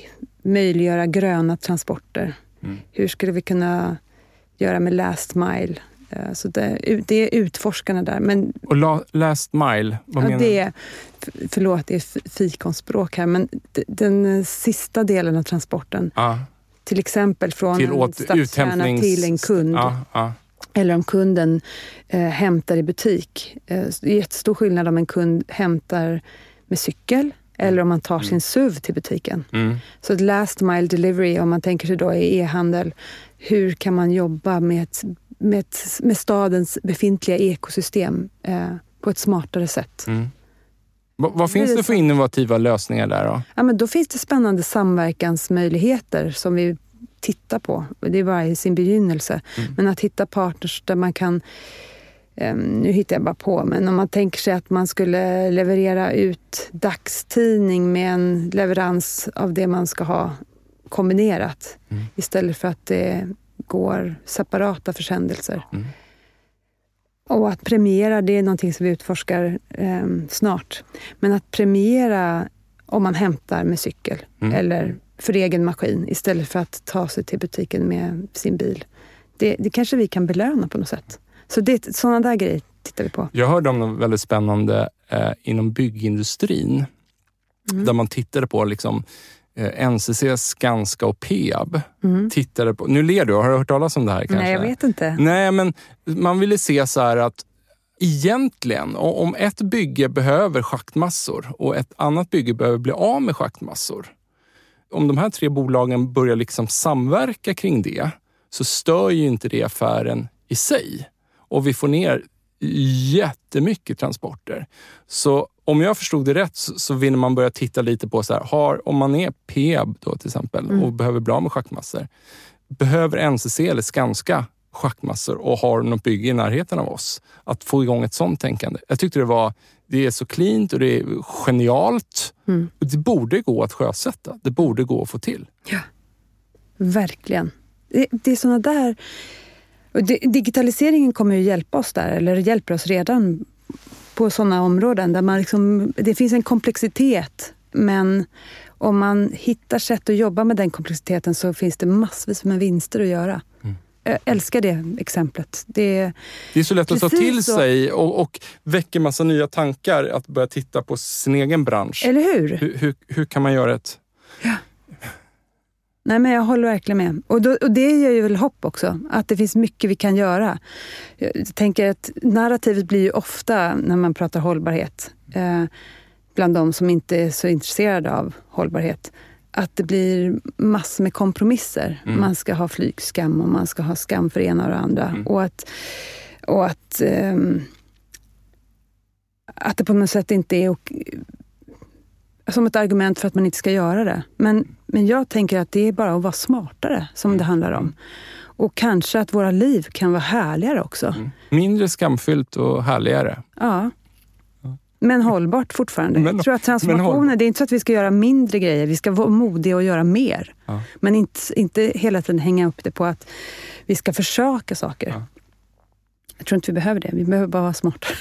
möjliggöra gröna transporter? Mm. Hur skulle vi kunna göra med last mile? Eh, så det, det är utforskarna där. Men, och la, last mile, vad ja, menar det, du? Förlåt, det är fikonspråk här, men den sista delen av transporten. Ah. Till exempel från till en stadskärna till en kund. Ah, ah eller om kunden eh, hämtar i butik. Eh, det är jättestor skillnad om en kund hämtar med cykel eller om man tar sin mm. SUV till butiken. Mm. Så ett last mile delivery, om man tänker sig då i e-handel, hur kan man jobba med, ett, med, ett, med stadens befintliga ekosystem eh, på ett smartare sätt? Mm. Vad finns det för innovativa lösningar där då? Ja, men då finns det spännande samverkansmöjligheter som vi titta på. Det är bara i sin begynnelse. Mm. Men att hitta partners där man kan um, nu hittar jag bara på, men om man tänker sig att man skulle leverera ut dagstidning med en leverans av det man ska ha kombinerat mm. istället för att det går separata försändelser. Mm. Och att premiera, det är någonting som vi utforskar eh, snart. Men att premiera om man hämtar med cykel mm. eller för egen maskin istället för att ta sig till butiken med sin bil. Det, det kanske vi kan belöna på något sätt. Så det, sådana där grejer tittar vi på. Jag hörde om något väldigt spännande eh, inom byggindustrin. Mm. Där man tittade på liksom, eh, NCC, Skanska och Peab. Mm. Tittade på, nu ler du, har du hört talas om det här? Kanske? Nej, jag vet inte. Nej, men man ville se så här att egentligen, om ett bygge behöver schaktmassor och ett annat bygge behöver bli av med schaktmassor om de här tre bolagen börjar liksom samverka kring det så stör ju inte det affären i sig. Och vi får ner jättemycket transporter. Så om jag förstod det rätt så, så vill man börja titta lite på så här, har, om man är Peab då till exempel mm. och behöver bli av med schackmassor. Behöver NCC eller Skanska schackmassor och har något bygge i närheten av oss? Att få igång ett sånt tänkande. Jag tyckte det var det är så cleant och det är genialt. Mm. Det borde gå att sjösätta. Det borde gå att få till. Ja, verkligen. Det, det är såna där... Digitaliseringen kommer ju hjälpa oss där, eller hjälper oss redan på sådana områden där man liksom, det finns en komplexitet. Men om man hittar sätt att jobba med den komplexiteten så finns det massvis med vinster att göra. Mm. Älskar det exemplet. Det, Det är så lätt att ta till så. sig och, och väcker massa nya tankar att börja titta på sin egen bransch. eller hur? Hur, hur, hur kan man göra ett... Nej, men jag håller verkligen med. Och, då, och det ger ju väl hopp också, att det finns mycket vi kan göra. Jag tänker att narrativet blir ju ofta, när man pratar hållbarhet, eh, bland de som inte är så intresserade av hållbarhet, att det blir massor med kompromisser. Mm. Man ska ha flygskam och man ska ha skam för ena och det andra. Mm. Och att, och att, ehm, att det på något sätt inte är ok- som ett argument för att man inte ska göra det. Men, men jag tänker att det är bara att vara smartare som Mm. det handlar om. Och kanske att våra liv kan vara härligare också. Mm. Mindre skamfyllt och härligare. Ja. Men hållbart fortfarande. Men- jag tror att transformationen, det är inte så att vi ska göra mindre grejer. Vi ska vara modiga och göra mer. Ja. Men inte, inte hela tiden hänga upp det på att vi ska försöka saker. Ja. Jag tror inte vi behöver det. Vi behöver bara vara smartare.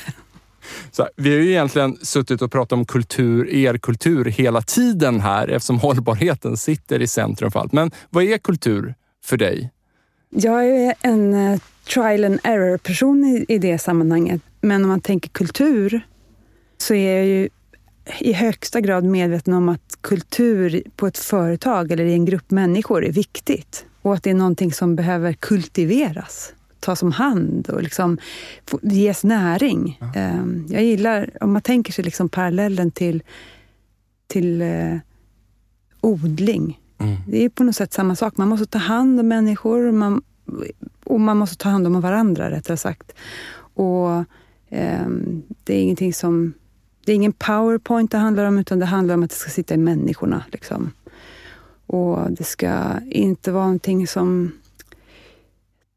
Här, vi har ju egentligen suttit och pratat om kultur, er kultur hela tiden här eftersom hållbarheten sitter i centrum för allt. Men vad är kultur för dig? Jag är en eh, trial and error-person i, i det sammanhanget. Men om man tänker kultur så är jag ju i högsta grad medveten om att kultur på ett företag eller i en grupp människor är viktigt. Och att det är någonting som behöver kultiveras, tas om hand och liksom ges näring. Eh, Jag gillar, om man tänker sig liksom parallellen till, till eh, odling. Mm. Det är på något sätt samma sak. Man måste ta hand om människor och man, och man måste ta hand om varandra, rättare sagt. Och ehm, Det är ingenting som... Det är ingen powerpoint det handlar om, utan det handlar om att det ska sitta i människorna. Liksom. Och det ska inte vara någonting som...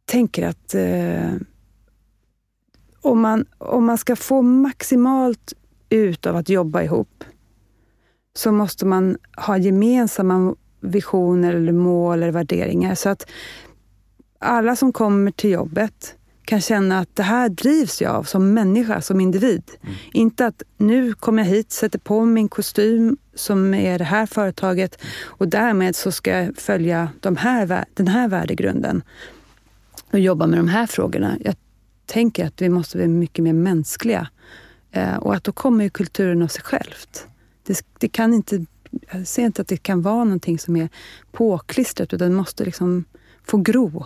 tänker att eh, om, man, om man ska få maximalt ut av att jobba ihop så måste man ha gemensamma visioner eller mål eller värderingar. Så att alla som kommer till jobbet kan känna att det här drivs jag av som människa, som individ. Inte att nu kommer jag hit, sätter på min kostym som är det här företaget och därmed så ska jag följa de här, den här värdegrunden och jobba med de här frågorna. Jag tänker att vi måste bli mycket mer mänskliga eh, och att då kommer ju kulturen av sig självt. Det, det kan inte, jag ser inte att det kan vara någonting som är påklistrat utan det måste liksom få gro.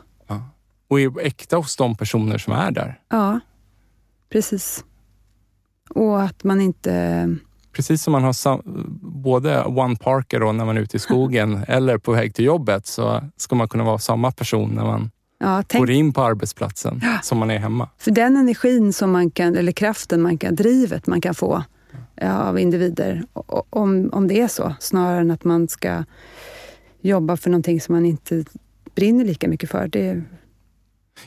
Ja. Och är äkta hos de personer som är där. Ja, precis. Och att man inte... Precis som man har både one parker då när man är ute i skogen eller på väg till jobbet så ska man kunna vara samma person när man Ja, tänk, går in på arbetsplatsen som man är hemma. för den energin som man kan, eller kraften, man kan, drivet man kan få ja, av individer, om, om det är så, snarare än att man ska jobba för någonting som man inte brinner lika mycket för. Det,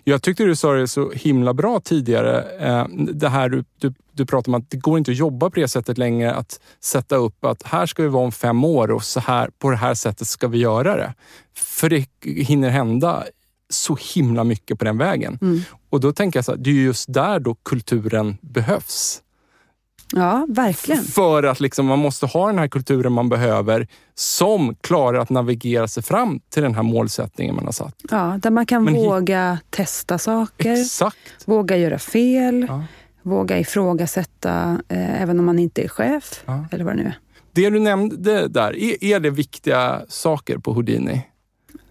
Jag tyckte du sa det så himla bra tidigare. eh, Det här du, du, du pratade om att det går inte att jobba på det sättet längre. Att sätta upp att här ska vi vara om fem år och så här, på det här sättet ska vi göra det. För det hinner hända så himla mycket på den vägen. Mm. Och då tänker jag så här, det är ju just där då kulturen behövs. Ja, verkligen. För att liksom man måste ha den här kulturen man behöver som klarar att navigera sig fram till den här målsättningen man har satt. Ja, där man kan Men våga testa saker, Exakt. våga göra fel, Ja. våga ifrågasätta eh, även om man inte är chef, Ja. eller vad det nu är. Det du nämnde där, är, är det viktiga saker på Houdini?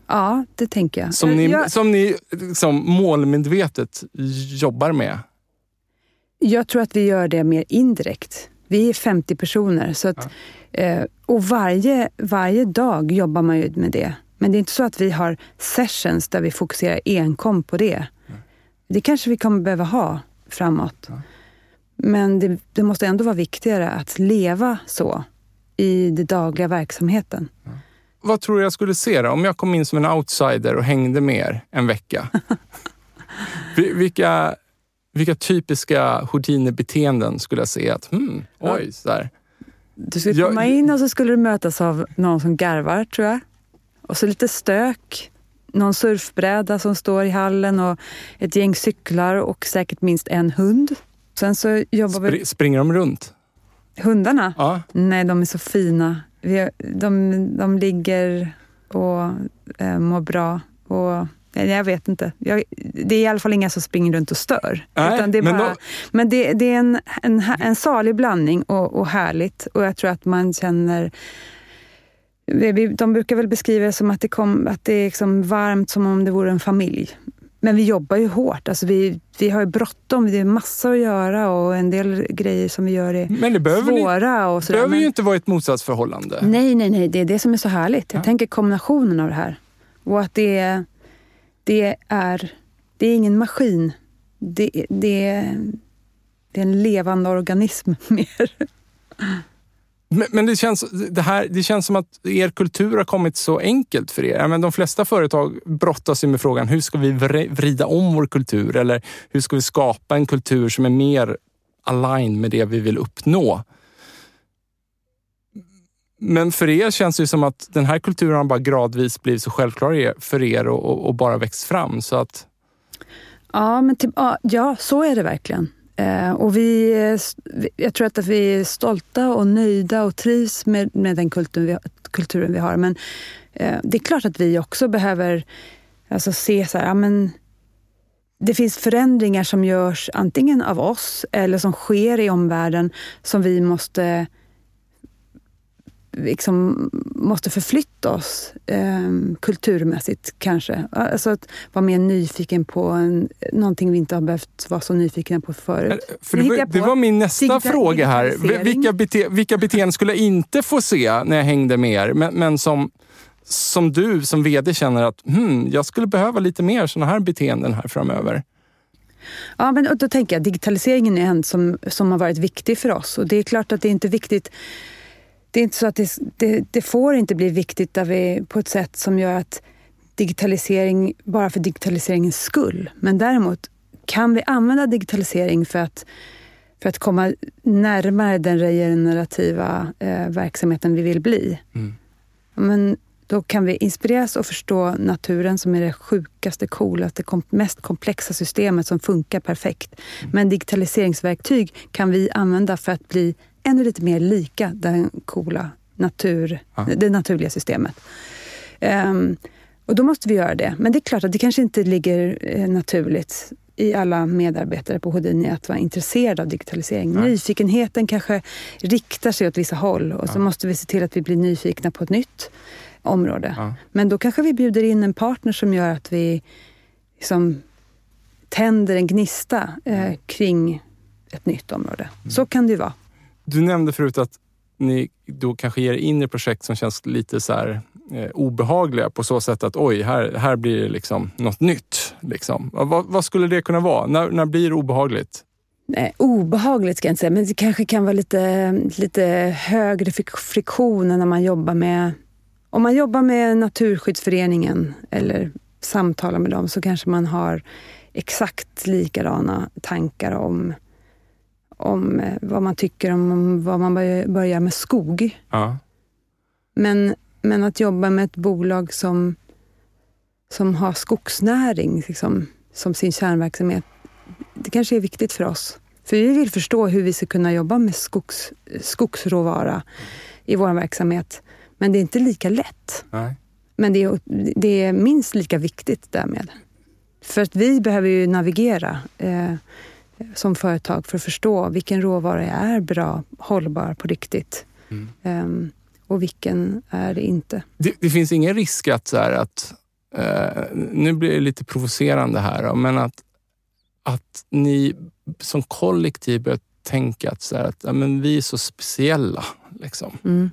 Ja, det tänker jag. Som Eh, ni, jag, som ni liksom målmedvetet jobbar med? Jag tror att vi gör det mer indirekt. Vi är 50 personer, så att, eh, och varje, varje dag jobbar man ju med det. Men det är inte så att vi har sessions där vi fokuserar enkom på det. Det kanske vi kommer behöva ha framåt. Men det, det måste ändå vara viktigare att leva så i den dagliga verksamheten. Vad tror du jag skulle se då? Om jag kom in som en outsider och hängde med er en vecka. Vi- vilka, vilka typiska Houdini-beteenden skulle jag se? Att, hmm, oj, så där. Du skulle Jag- komma in och så skulle du mötas av någon som garvar, tror jag. Och så lite stök. Någon surfbräda som står i hallen och ett gäng cyklar och säkert minst en hund Sen så jobbar vi... Spr springer de runt? Hundarna? Ja. Nej, de är så fina. Vi, de, de ligger och eh, mår bra. Och, jag vet inte. Jag, det är i alla fall inga som springer runt och stör. Nej, det är men bara, då- men det, det är en, en, en salig blandning och, och härligt. Och jag tror att man känner... De brukar väl beskriva det som att det, kom, att det är liksom varmt som om det vore en familj. Men vi jobbar ju hårt. Alltså vi, vi har ju bråttom. Det är massor att göra och en del grejer som vi gör är Men det behöver, ni, svåra. Och det sådär. behöver Men- ju inte vara ett motsatsförhållande. Nej, nej, nej. Det är det som är så härligt. Jag Ja. tänker kombinationen av det här. Och att det, är- det är... Det är ingen maskin. Det, det, är, det är en levande organism mer. Men, men det, känns, det, här, det känns som att er kultur har kommit så enkelt för er. Men de flesta företag brottas ju med frågan hur ska vi vrida om vår kultur? Eller hur ska vi skapa en kultur som är mer align med det vi vill uppnå? Men för er känns det ju som att den här kulturen har bara gradvis blivit så självklar för er och, och, och bara växt fram. Så att, Ja, men typ, till, ja, så är det verkligen. Eh, och vi, jag tror att vi är stolta och nöjda och trivs med, med den kulturen vi, kulturen vi har. Men eh, det är klart att vi också behöver alltså, se så här, ja, men det finns förändringar som görs antingen av oss eller som sker i omvärlden som vi måste liksom måste förflytta oss eh, kulturmässigt kanske. Alltså att vara mer nyfiken på en, någonting vi inte har behövt vara så nyfikna på förut. för det, var, det var min nästa fråga här. Vilka, bete, vilka beteenden skulle jag inte få se när jag hängde med er? Men, men som, som du som VD känner att hmm, jag skulle behöva lite mer sådana här beteenden här framöver. Ja, men då tänker jag digitaliseringen är en som, som har varit viktig för oss. Och det är klart att det är inte viktigt. Det är inte så att det, det, det får inte bli viktigt där vi, på ett sätt som gör att digitalisering bara för digitaliseringens skull. Men däremot kan vi använda digitalisering för att, för att komma närmare den regenerativa eh, verksamheten vi vill bli. Mm. Men då kan vi inspireras och förstå naturen som är det sjukaste, coolaste, kom, mest komplexa systemet som funkar perfekt. Men digitaliseringsverktyg kan vi använda för att bli ännu lite mer lika den coola natur, Ja. det naturliga systemet. Ehm, och då måste vi göra det. Men det är klart att det kanske inte ligger eh, naturligt i alla medarbetare på Houdini att vara intresserade av digitalisering. Nej. Nyfikenheten kanske riktar sig åt vissa håll och så Ja. måste vi se till att vi blir nyfikna på ett nytt område. Ja. Men då kanske vi bjuder in en partner som gör att vi liksom tänder en gnista eh, kring ett nytt område. Så kan det ju vara. Du nämnde förut att ni då kanske ger er in i projekt som känns lite så här, eh, obehagliga på så sätt att oj, här, här blir det liksom något nytt. Liksom. Vad, vad skulle det kunna vara? När, när blir det obehagligt? Nej, obehagligt ska jag inte säga, men det kanske kan vara lite, lite högre friktion än när man jobbar med... Om man jobbar med Naturskyddsföreningen eller samtalar med dem så kanske man har exakt likadana tankar om, om eh, vad man tycker om, vad man bör, bör göra med skog. Ja. Men, men att jobba med ett bolag som, som har skogsnäring liksom, som sin kärnverksamhet, det kanske är viktigt för oss. För vi vill förstå hur vi ska kunna jobba med skogs, skogsråvara i vår verksamhet. Men det är inte lika lätt. Nej. Men det är, det är minst lika viktigt därmed. För att vi behöver ju navigera eh, som företag för att förstå vilken råvara är bra, hållbar på riktigt. Mm. Ehm, och vilken är det inte. Det, det finns ingen risk att, så här, att eh, nu blir det lite provocerande här, men att, att ni som kollektiv börjar tänka att, så här, att ja, men vi är så speciella. Liksom. Mm.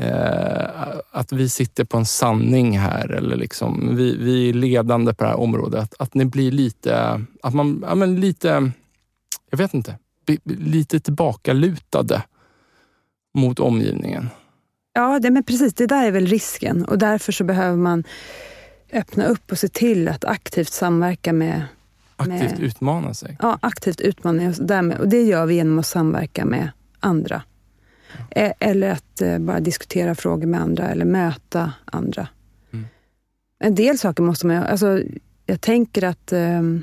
Eh, att vi sitter på en sanning här eller liksom, vi, vi är ledande på det här området. Att, att ni blir lite, att man, ja, men lite, jag vet inte, lite tillbakalutade mot omgivningen. Ja, det, men precis. Det där är väl risken. Och därför så behöver man öppna upp och se till att aktivt samverka med... Aktivt Med- utmana sig. Ja, aktivt. Och, därmed, och det gör vi genom att samverka med andra. E- Eller att eh, bara diskutera frågor med andra eller möta andra. Mm. En del saker måste man... Alltså, jag tänker att... ehm,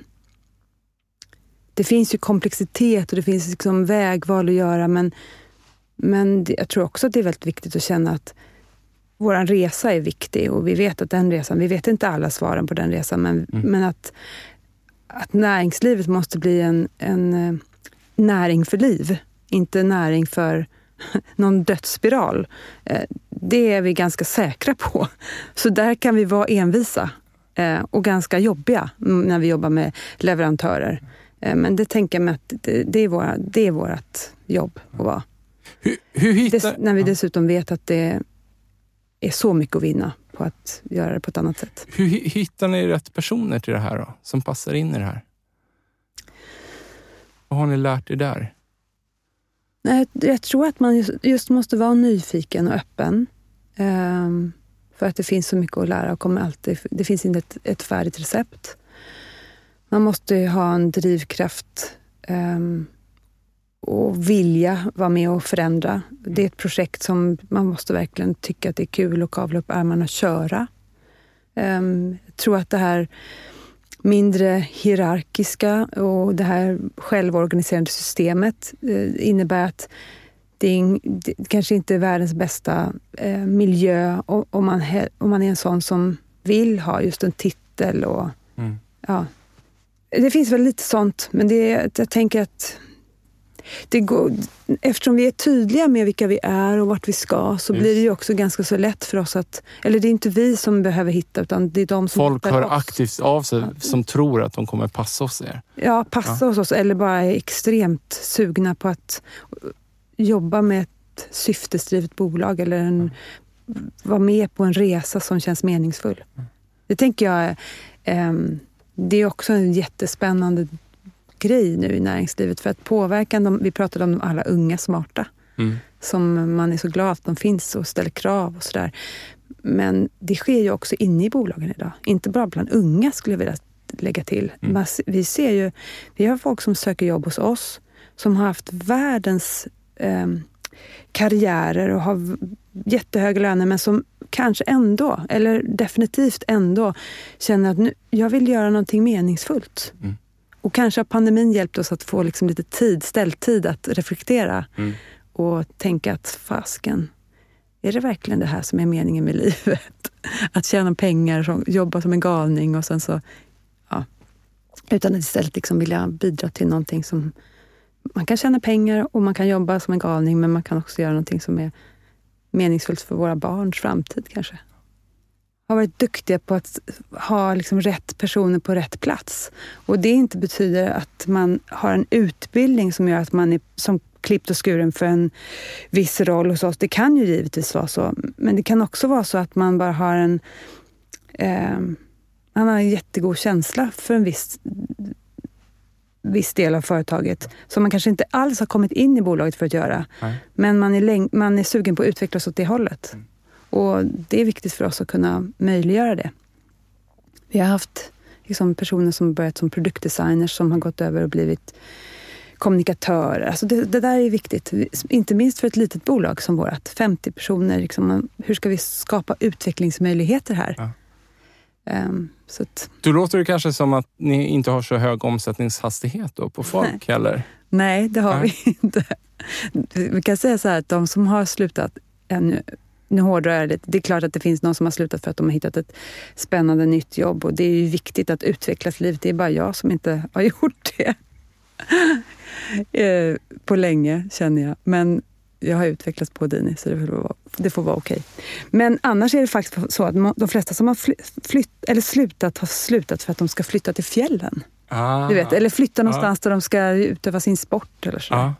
det finns ju komplexitet och det finns liksom vägval att göra men, men jag tror också att det är väldigt viktigt att känna att vår resa är viktig och vi vet att den resan, vi vet inte alla svaren på den resan, men, mm. men att, att näringslivet måste bli en, en eh, näring för liv, inte näring för någon dödsspiral. Eh, det är vi ganska säkra på. Så där kan vi vara envisa eh, och ganska jobbiga när vi jobbar med leverantörer. Men det tänker jag mig att det, är, våra, det är vårt jobb att vara. Hur, hur hittar... Des, när vi dessutom vet att det är så mycket att vinna på att göra det på ett annat sätt. Hur hittar ni rätt personer till det här då, som passar in i det här? Vad har ni lärt er där? Jag tror att man just måste vara nyfiken och öppen. Ehm, för att det finns så mycket att lära och kommer alltid, det finns inte ett, ett färdigt recept. Man måste ha en drivkraft ehm, och vilja vara med och förändra. Det är ett projekt som man måste verkligen tycka att det är kul att kavla upp ärmarna och köra. Ehm, jag tror att det här mindre hierarkiska och det här självorganiserande systemet uh, innebär att det, är, det kanske inte är världens bästa uh, miljö om man, om man är en sån som vill ha just en titel. Och, mm. ja. Det finns väl lite sånt, men det, jag tänker att det går, eftersom vi är tydliga med vilka vi är och vart vi ska så Just. blir det ju också ganska så lätt för oss att... Eller det är inte vi som behöver hitta utan det är de som Folk hör oss. aktivt av sig som tror att de kommer passa hos er. Ja, passa ja. hos oss eller bara är extremt sugna på att jobba med ett syftesdrivet bolag eller en, mm. vara med på en resa som känns meningsfull. Mm. Det tänker jag eh, det är också en jättespännande grej nu i näringslivet. För att påverka, de, vi pratade om alla unga smarta. Mm. Som man är så glad att de finns och ställer krav och sådär. Men det sker ju också inne i bolagen idag. Inte bara bland unga skulle jag vilja lägga till. Mm. Vi ser ju, vi har folk som söker jobb hos oss som har haft världens eh, karriärer och har jättehöga löner men som kanske ändå, eller definitivt ändå, känner att nu, jag vill göra någonting meningsfullt. Mm. Och kanske har pandemin hjälpt oss att få liksom lite tid, ställtid att reflektera mm. och tänka att fasken, är det verkligen det här som är meningen med livet? Att tjäna pengar, jobba som en galning och sen så... Ja. Utan att istället liksom vilja bidra till någonting som... Man kan tjäna pengar och man kan jobba som en galning men man kan också göra någonting som är meningsfullt för våra barns framtid kanske har varit duktiga på att ha liksom rätt personer på rätt plats. Och det inte betyder att man har en utbildning som gör att man är som klippt och skuren för en viss roll hos oss. Det kan ju givetvis vara så. Men det kan också vara så att man bara har en... Eh, man har en jättegod känsla för en viss, viss del av företaget som man kanske inte alls har kommit in i bolaget för att göra. Nej. Men man är, man är sugen på att utvecklas åt det hållet. Mm. Och det är viktigt för oss att kunna möjliggöra det. Vi har haft liksom personer som börjat som produktdesigners som har gått över och blivit kommunikatörer. Alltså det, det, där är viktigt, inte minst för ett litet bolag som vårt. 50 personer, liksom, hur ska vi skapa utvecklingsmöjligheter här? Ja. Um, så att... Då låter det kanske som att ni inte har så hög omsättningshastighet då på folk Nej. heller? Nej, det har Nej. vi inte. Vi kan säga så här att de som har slutat ännu nu hårdrar jag lite. Det är klart att det finns någon som har slutat för att de har hittat ett spännande nytt jobb och det är ju viktigt att utvecklas livet. Det är bara jag som inte har gjort det. Eh, på länge, känner jag. Men jag har utvecklats på Dini, så det får vara, det får vara okej. Men annars är det faktiskt så att de flesta som har flytt, eller slutat har slutat för att de ska flytta till fjällen. Ah, du vet, eller flytta någonstans ah. där de ska utöva sin sport eller så. Ah.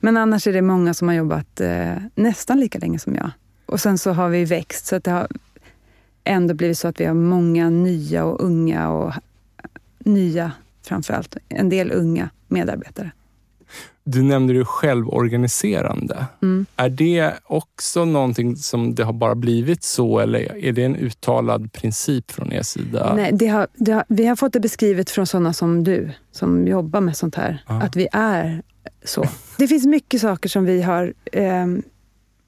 Men annars är det många som har jobbat eh, nästan lika länge som jag. Och sen så har vi växt så att det har ändå blivit så att vi har många nya och unga och nya framförallt, en del unga medarbetare. Du nämnde det självorganiserande. Mm. Är det också någonting som det har bara blivit så eller är det en uttalad princip från er sida? Nej, det har, det har, vi har fått det beskrivet från sådana som du, som jobbar med sånt här, ja. att vi är så. Det finns mycket saker som vi har eh,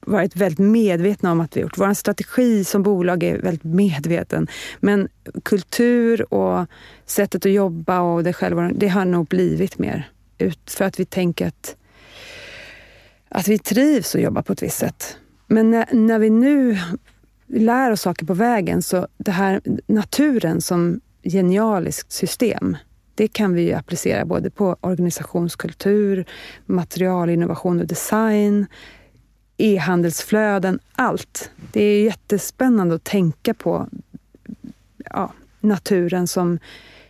varit väldigt medvetna om att vi gjort. Vår strategi som bolag är väldigt medveten. Men kultur och sättet att jobba och det själva, det har nog blivit mer ut för att vi tänker att, att vi trivs att jobba på ett visst sätt. Men när, när vi nu lär oss saker på vägen, så det här naturen som genialiskt system, det kan vi ju applicera både på organisationskultur, materialinnovation och design, e-handelsflöden, allt. Det är jättespännande att tänka på ja, naturen som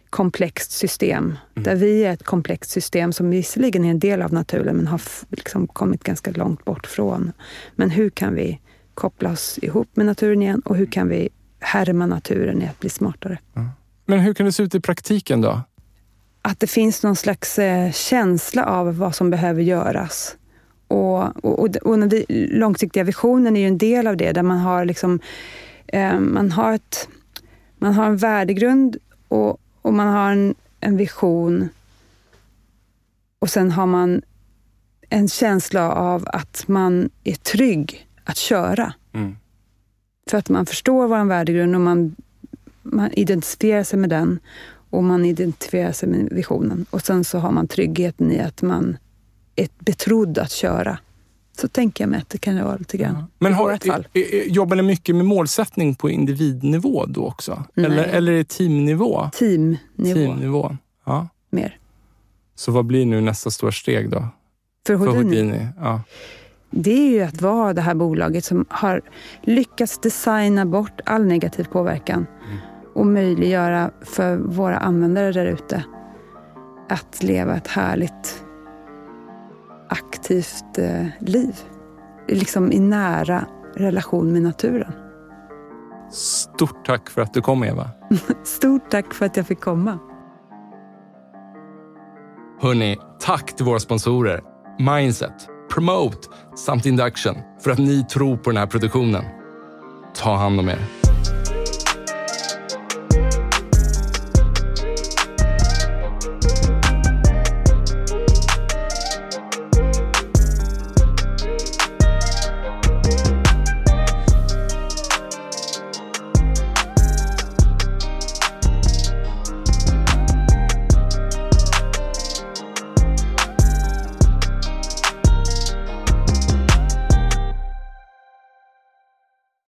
komplext system. Mm. Där vi är ett komplext system som visserligen är en del av naturen men har liksom kommit ganska långt bort från. Men hur kan vi koppla oss ihop med naturen igen och hur kan vi härma naturen i att bli smartare? Mm. Men hur kan det se ut i praktiken då? Att det finns någon slags eh, känsla av vad som behöver göras. Och, och, och, och den långsiktiga visionen är ju en del av det, där man har liksom eh, man har, ett, man har en värdegrund och, och man har en, en vision och sen har man en känsla av att man är trygg att köra. Mm. För att man förstår vår värdegrund och man, man identifierar sig med den och man identifierar sig med visionen. Och sen så har man tryggheten i att man är betrodd att köra. Så tänker jag mig att det kan vara lite grann. Men har, fall. jobbar ni mycket med målsättning på individnivå då också? Eller, eller är det teamnivå? Teamnivå. Teamnivå. Ja. Mer. Så vad blir nu nästa stora steg då? För Houdini? För Houdini? Ja. Det är ju att vara det här bolaget som har lyckats designa bort all negativ påverkan mm. och möjliggöra för våra användare där ute att leva ett härligt aktivt eh, liv. Liksom i nära relation med naturen. Stort tack för att du kom Eva. Stort tack för att jag fick komma. Hörni, tack till våra sponsorer Mindset, Promote samt Induction för att ni tror på den här produktionen. Ta hand om er.